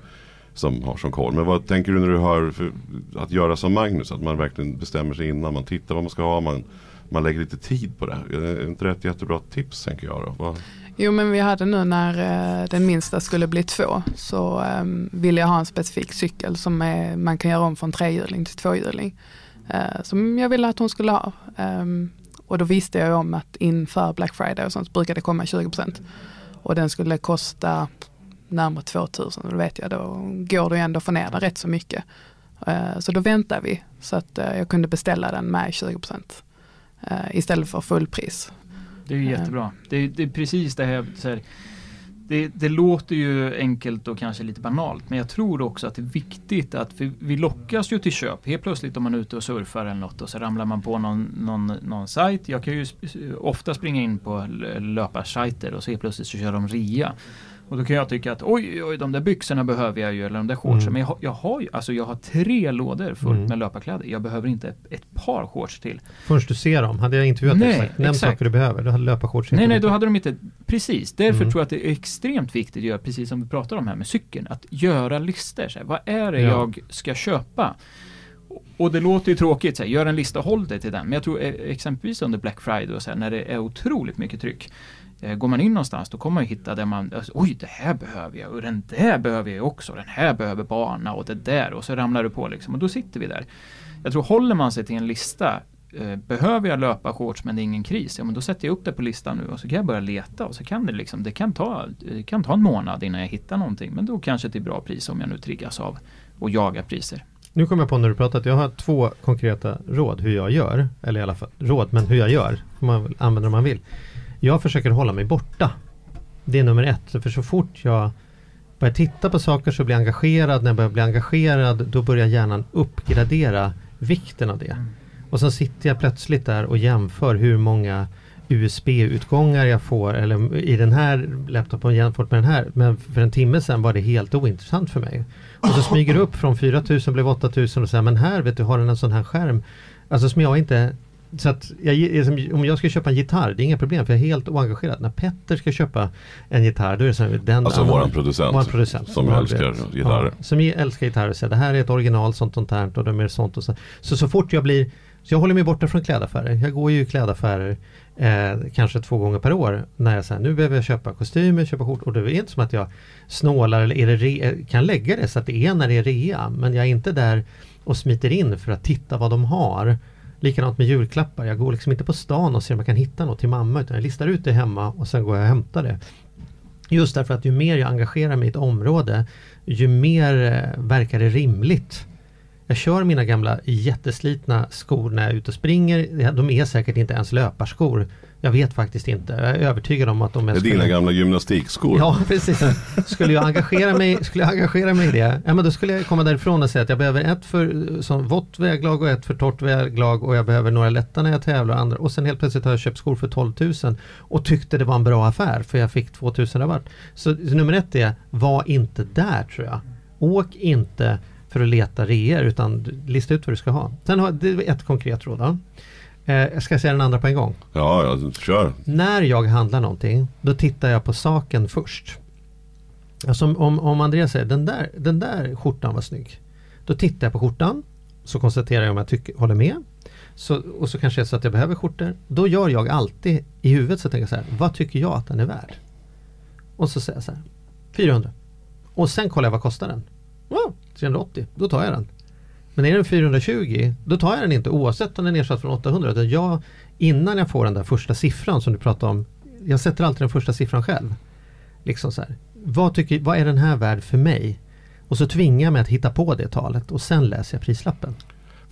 B: som har som koll. Men vad tänker du när du hör för, att göra som Magnus? Att man verkligen bestämmer sig innan, man tittar vad man ska ha, man, man lägger lite tid på det. Är inte det ett jättebra tips tänker jag då? Vad,
D: Jo men vi hade nu när eh, den minsta skulle bli två så eh, ville jag ha en specifik cykel som är, man kan göra om från trehjuling till tvåhjuling. Eh, som jag ville att hon skulle ha. Ehm, och då visste jag ju om att inför Black Friday och sånt brukade det komma 20%. Och den skulle kosta närmare 2000 och då vet jag då går det ju ändå att få ner den rätt så mycket. Eh, så då väntar vi så att eh, jag kunde beställa den med 20% eh, istället för fullpris.
C: Det är ju jättebra. Det är, det är precis det här, här det, det låter ju enkelt och kanske lite banalt men jag tror också att det är viktigt att vi, vi lockas ju till köp. Helt plötsligt om man är ute och surfar eller något och så ramlar man på någon, någon, någon sajt. Jag kan ju ofta springa in på löparsajter och så helt plötsligt så kör de rea. Och då kan jag tycka att oj, oj, de där byxorna behöver jag ju eller de där shortsen.
A: Mm.
C: Men jag har, jag, har ju, alltså jag har tre lådor fullt
A: Mm.
C: med löparkläder. Jag behöver inte ett, ett par shorts till.
A: först du ser dem, hade jag intervjuat dig
C: Nej,
A: nämn
C: exakt.
A: saker du behöver, du hade löparshorts
C: Nej, nej, då hade de inte, precis. Därför
A: Mm.
C: tror jag att det är extremt viktigt att göra, precis som vi pratar om här med cykeln, att göra listor. Så här, vad är det
A: Ja.
C: jag ska köpa? Och det låter ju tråkigt, så här, gör en lista och håll dig till den. Men jag tror eh, exempelvis under Black Friday och så här, när det är otroligt mycket tryck. Eh, går man in någonstans då kommer man hitta där man, alltså, oj det här behöver jag och den där behöver jag också, den här behöver bana och det där och så ramlar du på liksom och då sitter vi där. Jag tror håller man sig till en lista eh, Behöver jag löpa shorts men det är ingen kris, ja men då sätter jag upp det på listan nu och så kan jag börja leta och så kan det liksom, det kan ta, eh, det kan ta en månad innan jag hittar någonting men då kanske till bra pris om jag nu triggas av och jaga priser.
A: Nu kommer jag på när du pratat, jag har två konkreta råd hur jag gör, eller i alla fall råd, men hur jag gör, får man använder om man vill. Jag försöker hålla mig borta. Det är nummer ett, för så fort jag börjar titta på saker så blir jag engagerad, när jag börjar bli engagerad då börjar hjärnan uppgradera vikten av det. Och så sitter jag plötsligt där och jämför hur många USB-utgångar jag får eller i den här laptopen jämfört med den här. Men för en timme sedan var det helt ointressant för mig. Och så smyger det upp från 4000 blev 8000 och säger men här vet du har den en sån här skärm. Alltså som jag inte så att jag, om jag ska köpa en gitarr, det är inga problem för jag är helt oengagerad. När Petter ska köpa en gitarr, då är det så här, den
B: Alltså våran producent,
A: våran producent
B: som älskar gitarrer.
A: Ja, som älskar gitarrer. Så det här är ett original sånt och sånt och de är sånt och så. Så så fort jag blir så jag håller mig borta från klädaffärer. Jag går ju i klädaffärer eh, kanske två gånger per år. När jag säger nu behöver jag köpa kostymer, köpa skjortor. Och det är inte som att jag snålar eller är det re- kan lägga det så att det är när det är rea. Men jag är inte där och smiter in för att titta vad de har. Likadant med julklappar. Jag går liksom inte på stan och ser om jag kan hitta något till mamma. Utan jag listar ut det hemma och sen går jag och hämtar det. Just därför att ju mer jag engagerar mig i ett område ju mer eh, verkar det rimligt. Jag kör mina gamla jätteslitna skor när jag är ute och springer. De är säkert inte ens löparskor. Jag vet faktiskt inte. Jag är övertygad om att de
B: Det är dina gamla gymnastikskor.
A: Ja, precis. Skulle jag engagera mig, skulle jag engagera mig i det, ja, men då skulle jag komma därifrån och säga att jag behöver ett för som vått väglag och ett för torrt väglag och jag behöver några lätta när jag tävlar och andra. Och sen helt plötsligt har jag köpt skor för 12 000 och tyckte det var en bra affär för jag fick 2 000 rabatt. Så, så nummer ett är, var inte där tror jag. Åk inte för att leta reor utan lista ut vad du ska ha. Sen har det är ett konkret råd. Då. Eh, jag ska säga den andra på en gång.
B: Ja, ja, kör.
A: När jag handlar någonting, då tittar jag på saken först. Alltså om, om, Andreas säger den där, den där skjortan var snygg. Då tittar jag på skjortan. Så konstaterar jag om jag tycker, håller med. Så, och så kanske det är så att jag behöver skjortor. Då gör jag alltid i huvudet så tänker jag så här. Vad tycker jag att den är värd? Och så säger jag så här. 400. Och sen kollar jag vad kostar den. Wow, 380. Då tar jag den. Men är den 420 då tar jag den inte oavsett om den är nedsatt från 800. Utan jag, innan jag får den där första siffran som du pratade om. Jag sätter alltid den första siffran själv. Liksom så här, vad, tycker, vad är den här värd för mig? Och så tvingar jag mig att hitta på det talet och sen läser jag prislappen.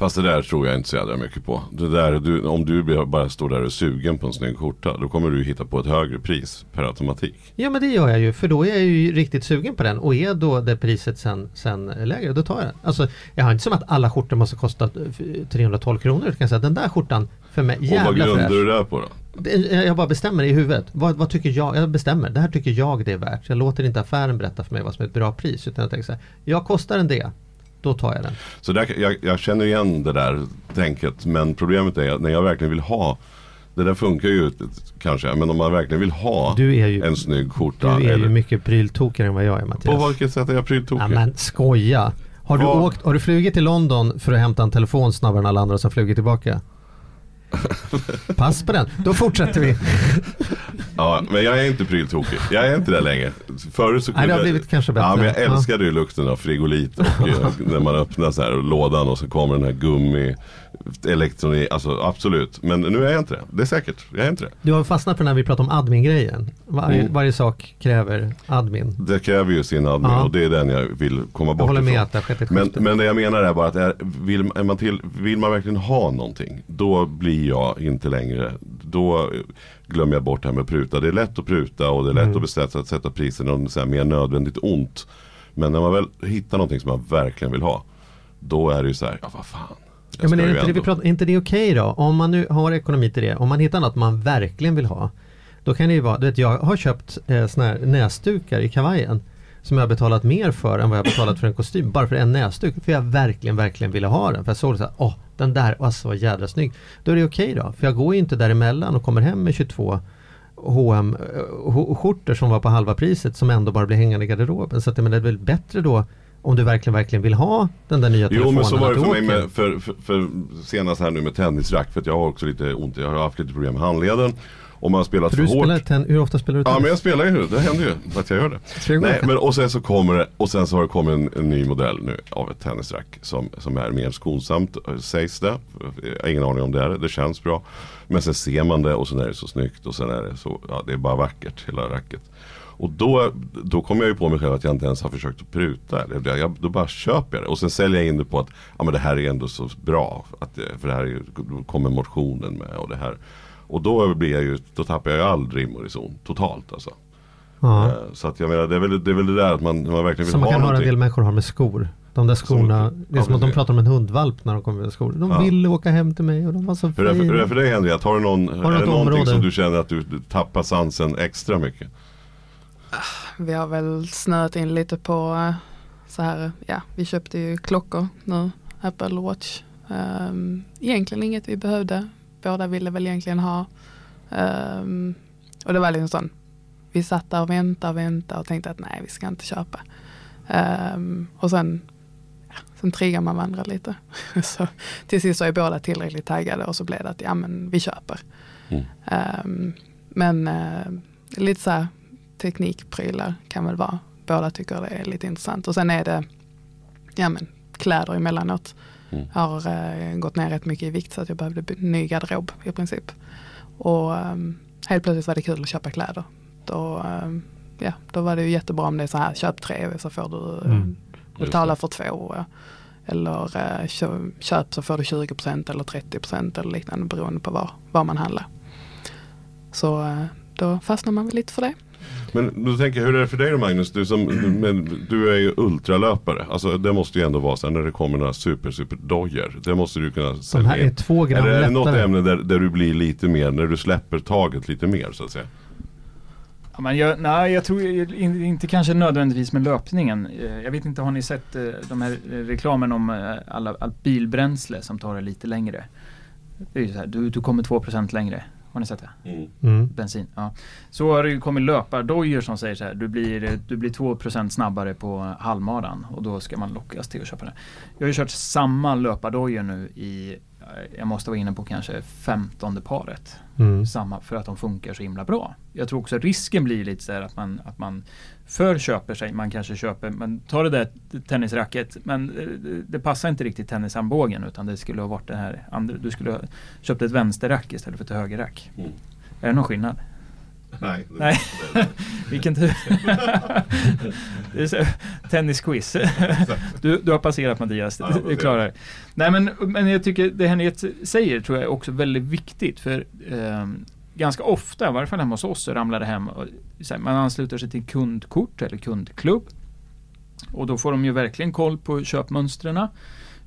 B: Fast det där tror jag inte så jävla mycket på. Det där, du, om du bara står där och är sugen på en snygg skjorta. Då kommer du hitta på ett högre pris per automatik.
A: Ja men det gör jag ju för då är jag ju riktigt sugen på den. Och är då det priset sen, sen lägre då tar jag den. Alltså jag har inte som att alla skjortor måste kosta 312 kronor. Jag kan säga den där skjortan för mig jävla
B: Och vad grundar
A: fräsch.
B: du det på då?
A: Det- Jag bara bestämmer i huvudet. Vad, vad tycker jag? Jag bestämmer. Det här tycker jag det är värt. Jag låter inte affären berätta för mig vad som är ett bra pris. Utan jag tänker så här. Jag kostar en det. Då tar jag den.
B: Så där, jag, jag känner igen det där tänket. Men problemet är att när jag verkligen vill ha det där funkar ju kanske, men om man verkligen vill ha
A: Du är ju,
B: en snygg
A: du
B: skjorta.
A: är ju
B: eller,
A: mycket pryltokigare än vad jag är
B: på
A: Mattias.
B: vilket sätt är jag pryltokig?
A: Ja, men skoja. Har du, åkt, har du flugit till London för att hämta en telefon snabbare än alla andra som flugit tillbaka? Pass på den. Då fortsätter vi.
B: Ja, men jag är inte pryltokig. Jag är inte det längre. Förut så
A: Nej, det har
B: jag-
A: blivit kanske bättre.
B: Ja, men jag
A: Ja.
B: älskade ju lukten av frigolit och eh, när man öppnar så här lådan och så kommer den här gummi elektronik, alltså absolut. Men nu är jag inte det. Det är säkert, jag är inte det.
A: Du har fastnat för när vi pratar om admin-grejen. Varje,
B: Mm.
A: varje sak kräver admin.
B: Det kräver ju sin admin
A: Ja.
B: och det är den jag vill komma
A: Jag
B: bort
A: håller med
B: ifrån.
A: att det har skett ett
B: Men, men det jag menar är bara att är, vill, är man till, vill man verkligen ha någonting då blir jag inte längre, då glömmer jag bort det här med att pruta. Det är lätt att pruta och det är lätt
A: Mm.
B: att bestämma att sätta priset om det är mer nödvändigt ont. Men när man väl hittar någonting som man verkligen vill ha då är det ju så här, ja vad fan.
A: Ja, men är, inte, det vi pratar, är inte det okej då? Om man nu har ekonomi till det, om man hittar något man verkligen vill ha. Då kan det ju vara, du vet jag har köpt eh, såna här näsdukar i kavajen. Som jag har betalat mer för än vad jag har betalat för en kostym. Bara för en näsduk. För jag verkligen, verkligen ville ha den. För jag såg så här, åh den där, alltså vad jädra snygg. Då är det okej då. För jag går ju inte däremellan och kommer hem med 22 H&M eh, sk- skjortor som var på halva priset som ändå bara blir hängande i garderoben. Så att, menar, det är väl bättre då om du verkligen, verkligen vill ha den där nya
B: Jo
A: telefonen.
B: men så var det för mig med, för, för, för senast här nu med tennisrack. För att jag har också lite ont, jag har haft lite problem med handleden. Och man spelat
A: För
B: för,
A: du
B: hårt.
A: spelar ten, hur ofta spelar du
B: Ja
A: tennis?
B: men jag spelar ju, det händer ju att jag gör det. Nej, men och sen så kommer det, och sen så har det kommit en, en ny modell nu av ett tennisrack som, som är mer skonsamt eh, sägs det. Jag har ingen aning om det är det, det känns bra. Men sen ser man det och sen är det så snyggt och sen är det så, ja det är bara vackert hela racket. Och då, då kommer jag ju på mig själv att jag inte ens har försökt att pruta. Eller jag, då bara köper jag det. Och sen säljer jag in det på att ja, men det här är ändå så bra. Att, för det här är, kommer motionen med och det här. Och då blir jag ju, då tappar jag ju all rim och reson totalt alltså.
A: Ja.
B: Eh, Så att jag menar det är väl det, är väl det där att man, man verkligen vill
A: Som man
B: ha
A: kan höra en
B: någonting.
A: del människor har med skor. De där skorna, det är
B: ja,
A: som att de pratar om en hundvalp när de kommer med skor. De
B: Ja.
A: ville åka hem till mig och de var så
B: för, hur är det
A: fina.
B: för dig Henrik? Har du någon,
A: du
B: är det någonting
A: område?
B: som du känner att du tappar sansen extra mycket?
D: Vi har väl snöat in lite på eh, så här, ja vi köpte ju klockor nu, Apple Watch. Um, egentligen inget vi behövde, båda ville väl egentligen ha. Ehm, och det var liksom sån, vi satt där och väntade och väntade och tänkte att nej vi ska inte köpa. Ehm, och sen, ja, sen triggar man varandra lite. så till sist var ju båda tillräckligt taggade och så blev det att ja men vi köper.
B: Mm.
D: Men eh, lite så här teknikprylar kan väl vara. Båda tycker det är lite intressant. Och sen är det ja, men, kläder emellanåt.
B: Mm.
D: Har eh, gått ner rätt mycket i vikt så att jag behövde ny garderob i princip. Och ehm, helt plötsligt var det kul att köpa kläder. Då ehm, ja, då var det ju jättebra om det är så här, köp tre så får du
A: Mm.
D: betala för två. ja. Eller eh, kö, köp så får du 20% eller 30% eller liknande beroende på var, var man handlar. Så eh, då fastnar man väl lite för det.
B: Men då tänker jag, hur är det för dig då Magnus? Du, som, men, du är ju ultralöpare. Alltså det måste ju ändå vara så här när det kommer några super super dojor. Det måste du kunna
A: De här
B: sälja
A: är två gram
B: Eller är det något ämne där, där du blir lite mer, när du släpper taget lite mer så att säga?
C: Ja, men jag, nej, jag tror inte kanske nödvändigtvis med löpningen. Eh, Jag vet inte, har ni sett eh, de här eh, reklamen om alla, allt bilbränsle som tar det lite längre? Det är ju så här, du, du kommer 2% längre. Har ni sett det?
A: Mm.
C: Bensin. Ja. Så har det ju kommit löpardojor som säger så här, du blir, du blir 2% snabbare på halvmaran och då ska man lockas till att köpa det. Jag har ju kört samma löpardojor nu i, jag måste vara inne på kanske femtonde paret
A: Mm.
C: samma för att de funkar så himla bra. Jag tror också risken blir lite så här att man, att man för köper sig, man kanske köper, men tar det där tennisracket, men eh, det, det passar inte riktigt tennisarmbågen utan det skulle ha varit det här andra, du skulle ha köpt ett vänsterrack istället för ett högerrack.
B: Mm.
C: Är det någon skillnad?
B: Nej.
C: Nej. Vilken tur. det är så, tennisquiz. Du, du har passerat Mattias,
B: Ja,
C: du klarar. Nej men, men jag tycker det Henriette säger tror jag är också väldigt viktigt för ehm, ganska ofta, i varje fall hemma hos oss, så ramlar det hem och, här, man ansluter sig till kundkort eller kundklubb. Och då får de ju verkligen koll på köpmönstren.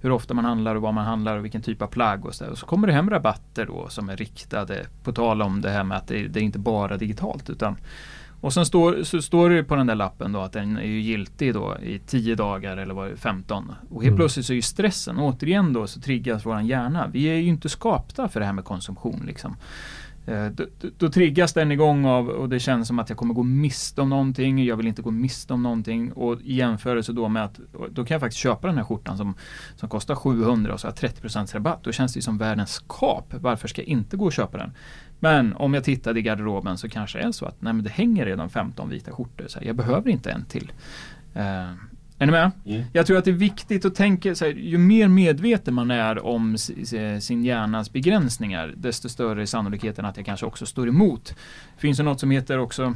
C: Hur ofta man handlar och vad man handlar och vilken typ av plagg och så där. Och så kommer det hem rabatter då som är riktade. På tal om det här med att det, det är inte bara digitalt utan och sen står, så står det ju på den där lappen då att den är ju giltig då i 10 dagar eller vad det är, 15. Och helt
A: Mm.
C: plötsligt så är ju stressen, återigen då så triggas våran hjärna. Vi är ju inte skapta för det här med konsumtion liksom. Eh, då, då, triggas den igång av och det känns som att jag kommer gå miste om någonting. Jag vill inte gå miste om någonting. Och i jämförelse då med att då kan jag faktiskt köpa den här skjortan som, som kostar 700 och så har jag 30% rabatt. Då känns det ju som världens kap. Varför ska jag inte gå och köpa den? Men om jag tittar i garderoben så kanske det är så att nej, men det hänger redan 15 vita skjortor. Så här, jag behöver inte en till. Eh, är ni med?
B: Mm.
C: Jag tror att det är viktigt att tänka, så här, ju mer medveten man är om si- si- sin hjärnas begränsningar, desto större är sannolikheten att jag kanske också står emot. Det finns ju något som heter också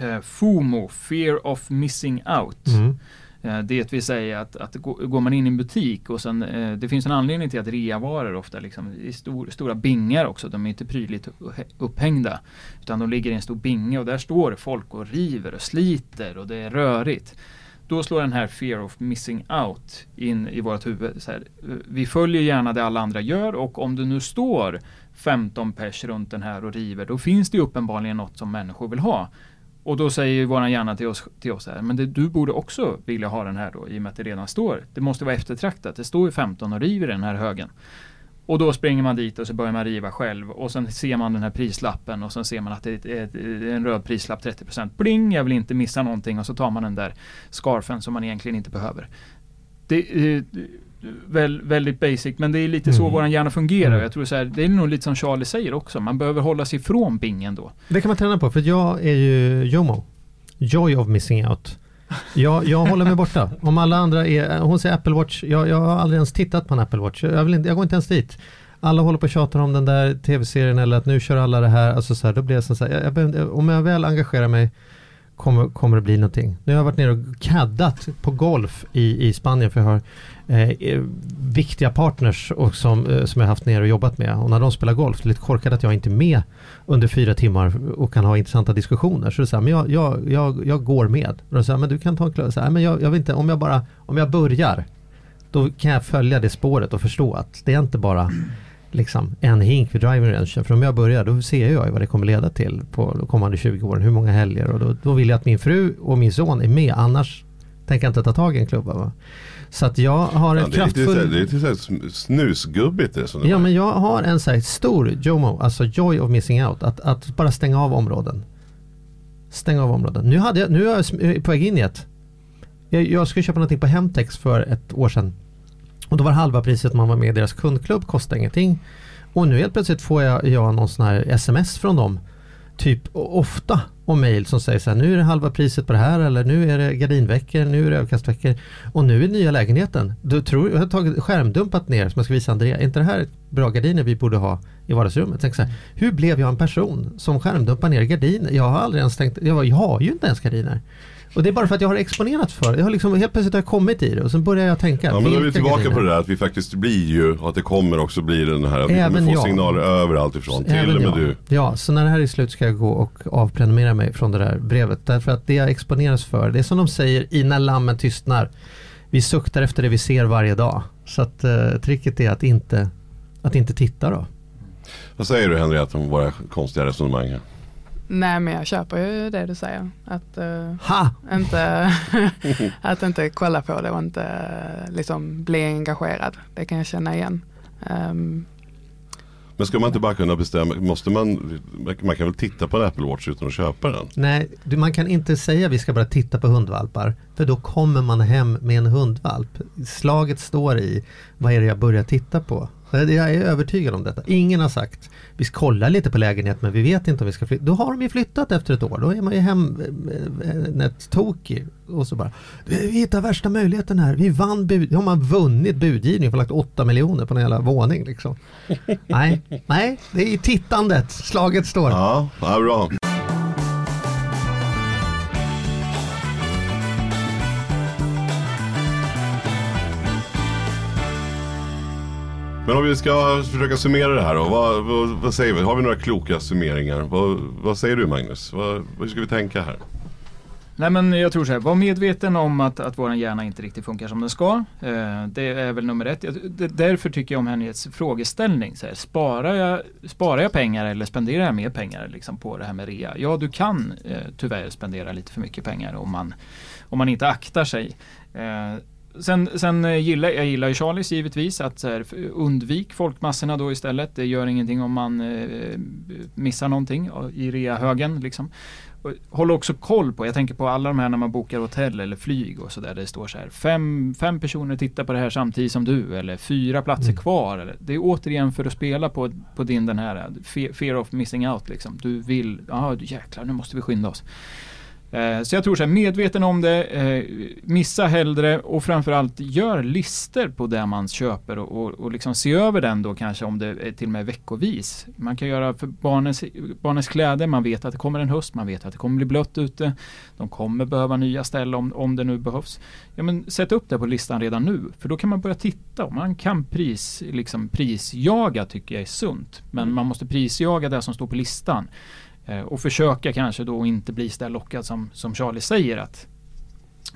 C: eh, FOMO, Fear of Missing Out.
A: Mm.
C: Eh, Det vill säga att, att gå- går man in i en butik och sen, eh, det finns en anledning till att reavaror ofta liksom, i stor, stora bingar också, de är inte prydligt upphängda. Utan de ligger i en stor binge och där står folk och river och sliter och det är rörigt. Då slår den här fear of missing out in i vårt huvud. Så här, vi följer gärna det alla andra gör och om det nu står 15 pers runt den här och river, då finns det ju uppenbarligen något som människor vill ha. Och då säger våran hjärna till oss, till oss här, men det, du borde också vilja ha den här då, i och med att det redan står. Det måste vara eftertraktat, det står ju 15 och river i den här högen. Och då springer man dit och så börjar man riva själv och sen ser man den här prislappen och sen ser man att det är, ett- en röd prislapp 30%. Bling, jag vill inte missa någonting och så tar man den där scarfen som man egentligen inte behöver. Det är väl, väldigt basic men det är lite så
A: Mm.
C: våran hjärna fungerar.
A: Mm.
C: Jag tror så här, det är nog lite som Charlie säger också, man behöver hålla sig ifrån bingen då.
A: Det kan man träna på för jag är ju JOMO. Joy of missing out. Jag, jag håller mig borta. Om alla andra är, hon säger Apple Watch, jag, jag har aldrig ens tittat på en Apple Watch. Jag, vill inte, jag går inte ens dit. Alla håller på och tjatar om den där tv-serien eller att nu kör alla det här. Alltså så här då blir jag så här, jag, jag, om jag väl engagerar mig kommer, kommer det bli någonting. Nu har jag varit nere och caddat på golf i, i Spanien för jag har eh, eh viktiga partners och som, eh, som jag haft nere och jobbat med. Och när de spelar golf, det är lite korkat att jag inte är med under fyra timmar och kan ha intressanta diskussioner. Så det är så här, men jag, jag, jag, jag går med. Och de säger, men du kan ta en klubba. Så här, men jag, jag vill inte, om jag bara, om jag börjar, då kan jag följa det spåret och förstå att det är inte bara liksom en hink för driving rangen. För om jag börjar då ser jag vad det kommer leda till på de kommande 20 åren. Hur många helger och då, då vill jag att min fru och min son är med. Annars tänker jag inte ta tag i en klubba. Va? Så att jag har en
B: Ja, lite, här-
A: kraftfull...
B: det är lite sm- snusgubbigt resonemang.
A: Ja men jag har en så här stor JOMO, alltså joy of missing out. Att, att bara stänga av områden. Stänga av områden. Nu, hade jag, nu är jag på väg in i ett. Jag, jag skulle köpa någonting på Hemtex för ett år sedan. Och då var halva priset man var med i deras kundklubb, kostade ingenting. Och nu helt plötsligt får jag, jag någon sån här sms från dem. Typ ofta och mail som säger så här, nu är det halva priset på det här eller nu är det gardinveckor, nu är det överkastveckor och nu är nya lägenheten. Du tror, jag har tagit skärmdumpat ner som jag ska visa Andrea. Är inte det här bra gardiner vi borde ha i vardagsrummet. Tänk så här, hur blev jag en person som skärmdumpar ner gardiner? Jag har aldrig ens tänkt, jag, jag har ju inte ens gardiner. Och det är bara för att jag har exponerats för det. Jag har liksom, helt plötsligt har jag kommit i det och så börjar jag tänka.
B: Ja men då är vi tillbaka på det där att vi faktiskt blir ju, att det kommer också bli den här, att vi
A: Även
B: kommer få
A: jag.
B: signaler överallt ifrån. Till
A: Även
B: och med
A: jag.
B: du.
A: Ja, så när det här är slut ska jag gå och avprenumerera mig från det där brevet. Därför att det jag exponeras för, det är som de säger i När lammen tystnar. Vi suktar efter det vi ser varje dag. Så att eh, tricket är att inte, att inte titta då.
B: Vad säger du Henriette om våra konstiga resonemang här?
D: Nej men jag köper ju det du säger. Att,
A: Ha!
D: inte, att inte kolla på det och inte eh, liksom bli engagerad. Det kan jag känna igen. Ehm,
B: Men ska man inte bara kunna bestämma, måste man, man kan väl titta på en Apple Watch utan att köpa den?
A: Nej, du, man kan inte säga vi ska bara titta på hundvalpar. För då kommer man hem med en hundvalp. Slaget står i, vad är det jag börjar titta på? Jag är övertygad om detta. Ingen har sagt, vi ska kolla lite på lägenhet men vi vet inte om vi ska flytta. Då har de ju flyttat efter ett år. Då är man ju hem eh, ett tokig. Och så bara, vi hittar värsta möjligheten här. Vi vann bud. Har man vunnit budgivning och lagt 8 miljoner på en jävla våning liksom. nej, nej, det är i tittandet slaget står.
B: Ja, ja bra. Men om vi ska försöka summera det här då. Vad, vad, vad säger vi? Har vi några kloka summeringar? Vad, vad säger du Magnus? Vad, hur ska vi tänka här?
C: Nej men jag tror så här, var medveten om att, att våran hjärna inte riktigt funkar som den ska. Eh, det är väl nummer ett. Jag- det, därför tycker jag om Henriets frågeställning. Så här, sparar, jag, sparar jag pengar eller spenderar jag mer pengar liksom, på det här med rea? Ja, du kan eh, tyvärr spendera lite för mycket pengar om man, om man inte aktar sig. Eh, Sen, sen eh, gillar jag gillar ju Charlies givetvis att här, undvik folkmassorna då istället. Det gör ingenting om man eh, missar någonting i rea-högen. Liksom. Håll också koll på, jag tänker på alla de här när man bokar hotell eller flyg och sådär. Det står så här, fem, fem personer tittar på det här samtidigt som du eller fyra platser kvar. Eller, det är återigen för att spela på, på din den här eh, fe- fear of missing out liksom. Du vill, ja jäklar nu måste vi skynda oss. Eh, Så jag tror så här, medveten om det, eh, missa hellre och framförallt gör lister på det man köper och, och, och liksom se över den då kanske om det är till och med veckovis. Man kan göra för barnens, barnens kläder, man vet att det kommer en höst, man vet att det kommer bli blött ute. De kommer behöva nya ställ om, om det nu behövs. Ja, men sätt upp det på listan redan nu, för då kan man börja titta och man kan pris, liksom prisjaga tycker jag är sunt. Men man måste prisjaga det som står på listan. Eh, och försöka kanske då inte bli så där lockad som, som Charlie säger att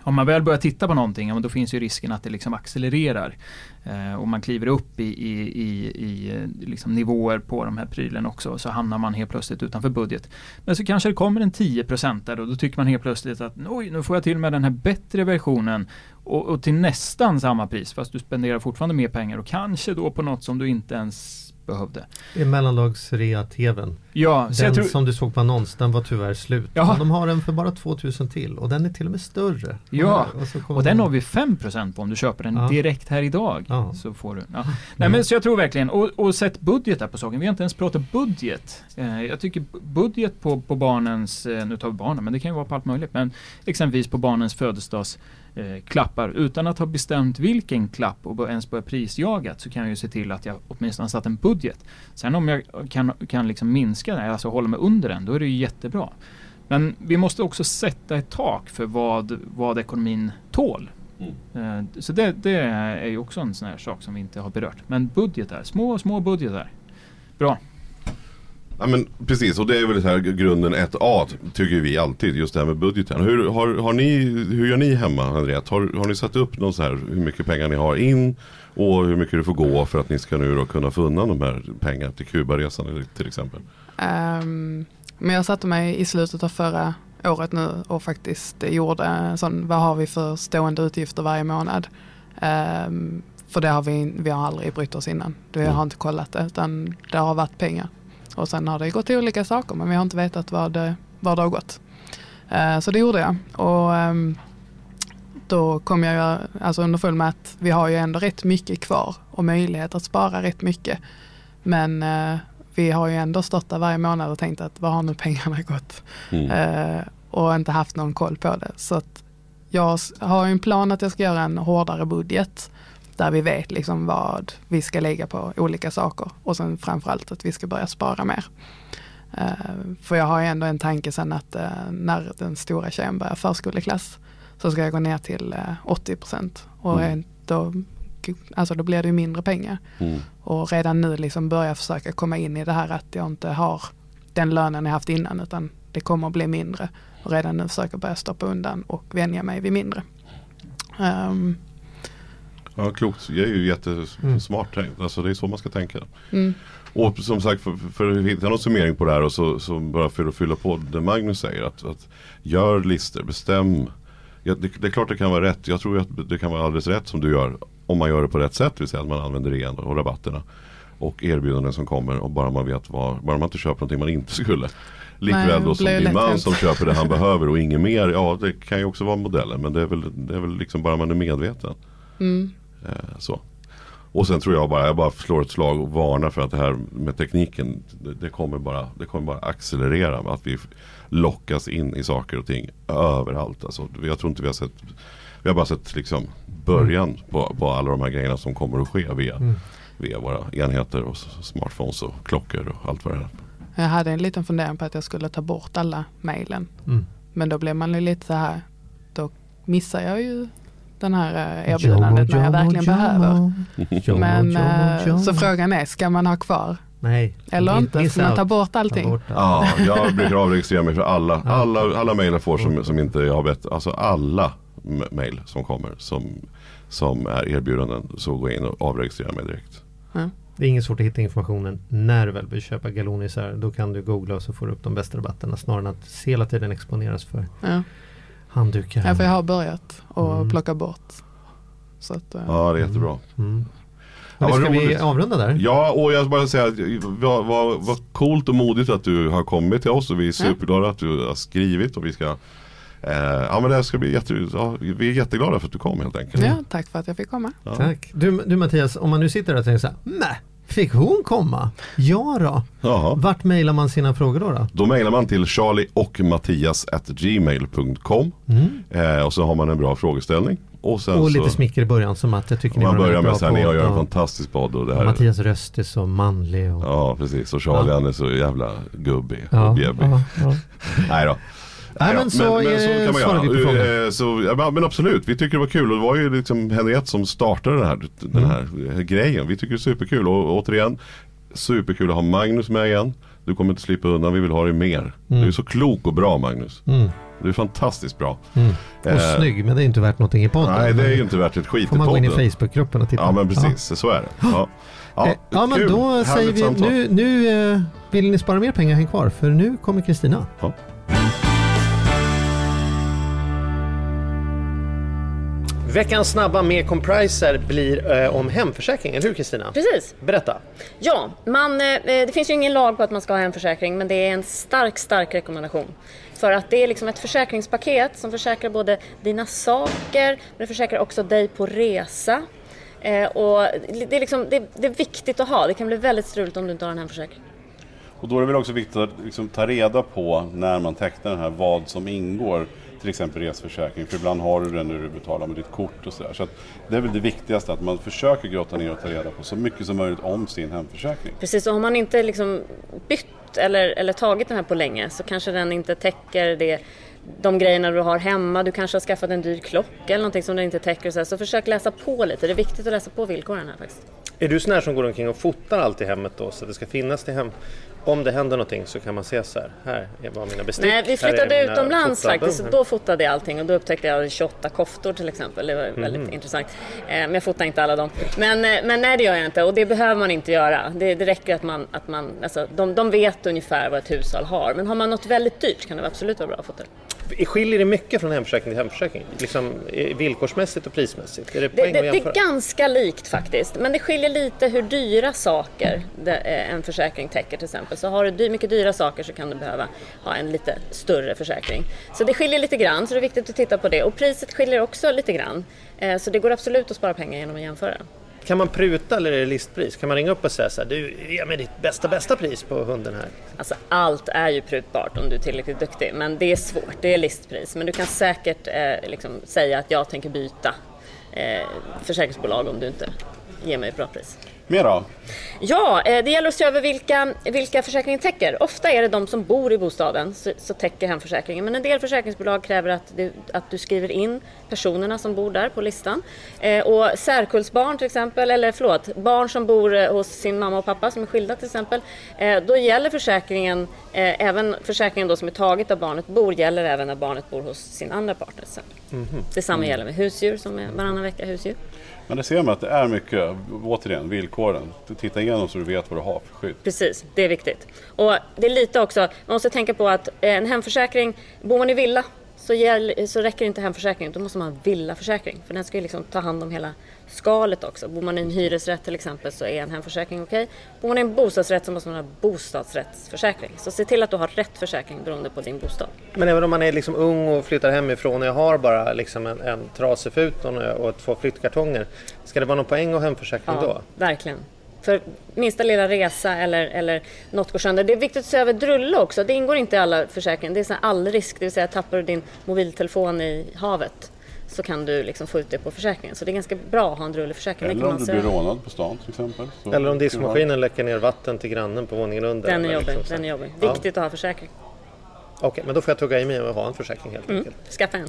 C: om man väl börjar titta på någonting, ja, men då finns ju risken att det liksom accelererar. Eh, och man kliver upp i, i, i, i eh, liksom nivåer på de här prylen också, så hamnar man helt plötsligt utanför budget. Men så kanske det kommer en 10% där och då tycker man helt plötsligt att oj, nu får jag till med den här bättre versionen och, och till nästan samma pris, fast du spenderar fortfarande mer pengar och kanske då på något som du inte ens behövde.
A: Det är mellandagsrea-tvn.
C: Ja,
A: Den
C: tror,
A: som du såg på annons, den var tyvärr slut.
C: Jaha.
A: Men de har den för bara 2000 till och den är till och med större.
C: Ja,
A: och,
C: Och den har vi 5% på om du köper den
A: Ja.
C: direkt här idag.
A: Ja.
C: Så får du. Ja. Nej men så jag tror verkligen, och, och sätt budgetar på saken. Vi har inte ens pratat budget. Eh, jag tycker bu- budget på, på barnens, eh, nu tar vi barnen, men det kan ju vara på allt möjligt. Men exempelvis på barnens födelsedags eh, klappar. Utan att ha bestämt vilken klapp och ens börja prisjaga så kan jag ju se till att jag åtminstone satt en budget. Sen om jag kan, kan liksom minska det, alltså hålla mig under den, då är det ju jättebra. Men vi måste också sätta ett tak för vad, vad ekonomin tål. Eh, Så det, det är ju också en sån här sak som vi inte har berört. Men budgetar, små, små budgetar. Bra.
B: Ja men precis och det är väl så här grunden 1A tycker vi alltid just det här med budgeten. Hur, har, har ni, hur gör ni hemma Henriette? Har, har ni satt upp någon så här hur mycket pengar ni har in och hur mycket det får gå för att ni ska nu då kunna få undan de här pengarna till Kubaresan till exempel?
D: Ehm, men jag satte mig i slutet av förra året nu och faktiskt gjorde en sån, vad har vi för stående utgifter varje månad? Ehm, för det har vi, vi har aldrig brytt oss innan. Vi
B: Mm.
D: har inte kollat det utan det har varit pengar. Och sen har det gått till olika saker men vi har inte vetat vad det, vad det har gått. Eh, så det gjorde jag. Och ehm, då kom jag alltså underfull med att vi har ju ändå rätt mycket kvar och möjlighet att spara rätt mycket. Men eh, vi har ju ändå stått där varje månad och tänkt att var har nu pengarna gått?
B: Mm.
D: Eh, och inte haft någon koll på det. Så jag har ju en plan att jag ska göra en hårdare budget. Där vi vet liksom vad vi ska lägga på olika saker och sen framförallt att vi ska börja spara mer. Uh, för jag har ju ändå en tanke sen att uh, när den stora tjejen börjar förskoleklass så ska jag gå ner till uh, 80 procent och
B: Mm.
D: då, alltså då blir det ju mindre pengar.
B: Mm.
D: Och redan nu liksom börja försöka komma in i det här att jag inte har den lönen jag haft innan utan det kommer att bli mindre. Och redan nu försöka börja stoppa undan och vänja mig vid mindre. Ehm,
B: Ja, klokt. Det är ju jättesmart tänkt. Alltså det är så man ska tänka.
D: mm,
B: Och som sagt för, för att hitta någon summering på det här och så, så bara för att fylla på det Magnus säger. Att, att gör listor, bestäm. Ja, det, det är klart det kan vara rätt. Jag tror att det kan vara alldeles rätt som du gör. Om man gör det på rätt sätt. Det vill säga att man använder rean och rabatterna. Och erbjudanden som kommer. Och bara man vet vad, bara man inte köper någonting man inte skulle. Likväl då som din man som köper det han behöver och inget mer. Ja det kan ju också vara modellen. Men det är väl, det är väl liksom bara man är medveten.
D: mm,
B: så. Och sen tror jag bara, jag bara slår ett slag och varnar för att det här med tekniken det, det, kommer, bara, det kommer bara accelerera. med Att vi lockas in i saker och ting överallt. Alltså, jag tror inte vi har sett Vi har bara sett liksom början på, på alla de här grejerna som kommer att ske via,
A: Mm.
B: via våra enheter och smartphones och klockor och allt vad det är.
D: jag hade en liten fundering på att jag skulle ta bort alla mejlen.
A: Mm.
D: Men då blev man ju lite så här, då missar jag ju den här eh, erbjudandet när jag verkligen behöver.
A: Jomo,
D: Men
A: Jomo,
D: eh,
A: Jomo.
D: så frågan är, ska man ha kvar
A: Nej.
D: eller inte? Ska man ta bort
A: Ta
D: allting?
A: bort allt.
B: Ja, jag brukar avregistrera mig för alla. Alla, alla mejl jag får som, som inte jag har bett. Alltså alla mejl som kommer som, som är erbjudanden. Så går jag in och avregistrerar mig direkt.
A: Det är inget svårt att hitta informationen när du väl vill köpa galonisar. Då kan du googla och så får du upp de bästa rabatterna snarare än att hela tiden exponeras för
D: Ja.
A: Handdukar.
D: ja, för jag har börjat och
A: Mm.
D: plocka bort. Så att, eh,
B: Ja, det är jättebra.
A: Mm.
B: Ja,
A: Men
B: vad
A: ska vi avrunda där?
B: Ja, och jag bara säga att vad, vad, vad coolt och modigt att du har kommit till oss och vi är superglada att du har skrivit och vi ska eh, Ja men det ska bli jätte, ja, vi är jätteglada för att du kom helt enkelt.
D: ja, tack för att jag fick komma.
B: Ja.
A: Tack. Du, du Mattias, om man nu sitter där och tänker så här, fick hon komma? Ja då.
B: Jaha.
A: Vart mejlar man sina frågor då? då?
B: Då mejlar man till charlie och mattias gmail.com eh, och så har man en bra frågeställning. Och,
A: Och lite
B: så,
A: smicker i början som att jag tycker ni
B: man börjar med här, ni gör en fantastisk podd och det
A: och
B: här
A: Mattias röst är så manlig. Och,
B: Ja precis, och Charlie
A: Ja.
B: han är så jävla gubbig
A: ja,
B: och bjäbbig.
A: ja, ja.
B: Nej då.
A: Nej, men så, eh, svarar vi på frågan.
B: Eh, Så, ja, men- men absolut, vi tycker det var kul och det var ju liksom Henriette som startade den här, den
A: Mm.
B: här eh, grejen. Vi tycker det är superkul och återigen Superkul att ha Magnus med igen. Du kommer inte slippa undan, vi vill ha dig mer. Du är så klok och bra Magnus.
A: Mm,
B: Du är fantastiskt bra.
A: mm. Och
B: Eh,
A: snygg, men det är inte värt någonting i podden.
B: Nej det är ju inte värt ett skit
A: Får
B: i
A: man gå in i
B: podden.
A: Facebookgruppen och titta.
B: Ja men precis, så är det. Ja,
A: Ja, eh, ja men då säger vi
B: samtal.
A: nu, nu eh, vill ni spara mer pengar, häng kvar för nu kommer Kristina.
B: Ja.
E: Veckans snabba med Compriser blir eh, om hemförsäkring, eller hur Kristina?
F: Precis.
E: Berätta.
F: Ja, man, eh, det finns ju ingen lag på att man ska ha hemförsäkring men det är en stark, stark rekommendation. För att det är liksom ett försäkringspaket som försäkrar både dina saker, men det försäkrar också dig på resa. Eh, och det är, liksom, det, det är viktigt att ha, det kan bli väldigt struligt om du inte har en hemförsäkring.
G: Och då är det väl också viktigt att liksom ta reda på när man tecknar den här vad som ingår. Till exempel resförsäkring, för ibland har du den när du betalar med ditt kort och sådär. Så att det är väl det viktigaste, att man försöker grotta ner och ta reda på så mycket som möjligt om sin hemförsäkring.
F: Precis, och har man inte liksom bytt eller, eller tagit den här på länge så kanske den inte täcker det, de grejerna du har hemma. Du kanske har skaffat en dyr klocka eller någonting som den inte täcker. och Så, här. så försök läsa på lite. Det är viktigt att läsa på villkoren här faktiskt.
E: Är du sån här som går omkring och fotar allt i hemmet då så att det ska finnas till hem? Om det händer någonting så kan man se så här, här är bara mina bestick.
F: Nej, vi flyttade utomlands faktiskt och då fotade jag allting och då upptäckte jag 28 koftor till exempel. Det var väldigt intressant. Eh, Men jag fotar inte alla dem. Men, eh, men nej, det gör jag inte och det behöver man inte göra. Det, det räcker att man, att man alltså, de, de vet ungefär vad ett hushåll har. Men har man något väldigt dyrt kan det absolut vara bra att fota.
E: Skiljer det mycket från hemförsäkring till hemförsäkring? Liksom villkorsmässigt och prismässigt? Är det
F: Det, det, det är ganska likt faktiskt, men det skiljer lite hur dyra saker eh, en försäkring täcker till exempel. Så har du mycket dyra saker så kan du behöva ha en lite större försäkring. Så det skiljer lite grann, så det är viktigt att titta på det. Och priset skiljer också lite grann. Eh, Så det går absolut att spara pengar genom att jämföra.
E: Kan man pruta eller är det listpris? Kan man ringa upp och säga så här, du ge mig ditt bästa bästa pris på hunden här?
F: Alltså allt är ju prutbart om du är tillräckligt duktig, men det är svårt. Det är listpris. Men du kan säkert eh, liksom säga att jag tänker byta eh, försäkringsbolag om du inte ger mig ett bra pris.
G: Mer då?
F: Ja, eh, det gäller att se över vilka, vilka försäkringen täcker. Ofta är det de som bor i bostaden så, så täcker hemförsäkringen. Men en del försäkringsbolag kräver att du, att du skriver in personerna som bor där på listan. Eh, och särkullsbarn till exempel, eller förlåt, barn som bor eh, hos sin mamma och pappa som är skilda till exempel. Eh, då gäller försäkringen, eh, även försäkringen då som är taget av barnet bor, gäller även när barnet bor hos sin andra partner. sen.
G: Mhm.
F: Detsamma
G: Mm.
F: gäller med husdjur som är varannan vecka husdjur.
G: Men det ser man att det är mycket, återigen, villkoren. Titta igenom så du vet vad du har för skydd.
F: Precis, det är viktigt. Och det är lite också, man måste tänka på att en hemförsäkring, bor man i villa så, gäll, så räcker inte hemförsäkringen, då måste man ha en villaförsäkring. För den ska ju liksom ta hand om hela skalet också. Bor man i en hyresrätt till exempel så är en hemförsäkring okej. Bor man i en bostadsrätt så måste man ha bostadsrättsförsäkring. Så se till att du har rätt försäkring beroende på din bostad.
E: Men även om man är liksom ung och flyttar hemifrån och jag har bara liksom en, en trasig fut och, och två flyttkartonger. Ska det vara någon poäng ha hemförsäkring då?
F: verkligen. För minsta lilla resa eller, eller något går sönder. Det är viktigt att se över drulle också. Det ingår inte i alla försäkringar. Det är allrisk, det vill säga tappar du din mobiltelefon i havet så kan du liksom få ut det på försäkringen. Så det är ganska bra att ha en drulleförsäkring.
G: Eller om du blir rånad på stan till exempel. Så
E: Eller om diskmaskinen läcker ner vatten till grannen på våningen under.
F: Den är jobbig.
E: liksom.
F: Den är jobbig.
E: Ja.
F: Viktigt att ha försäkring.
E: Okej, men då får jag tugga i mig och ha en försäkring helt
F: Mm.
E: enkelt.
F: Skaffa en.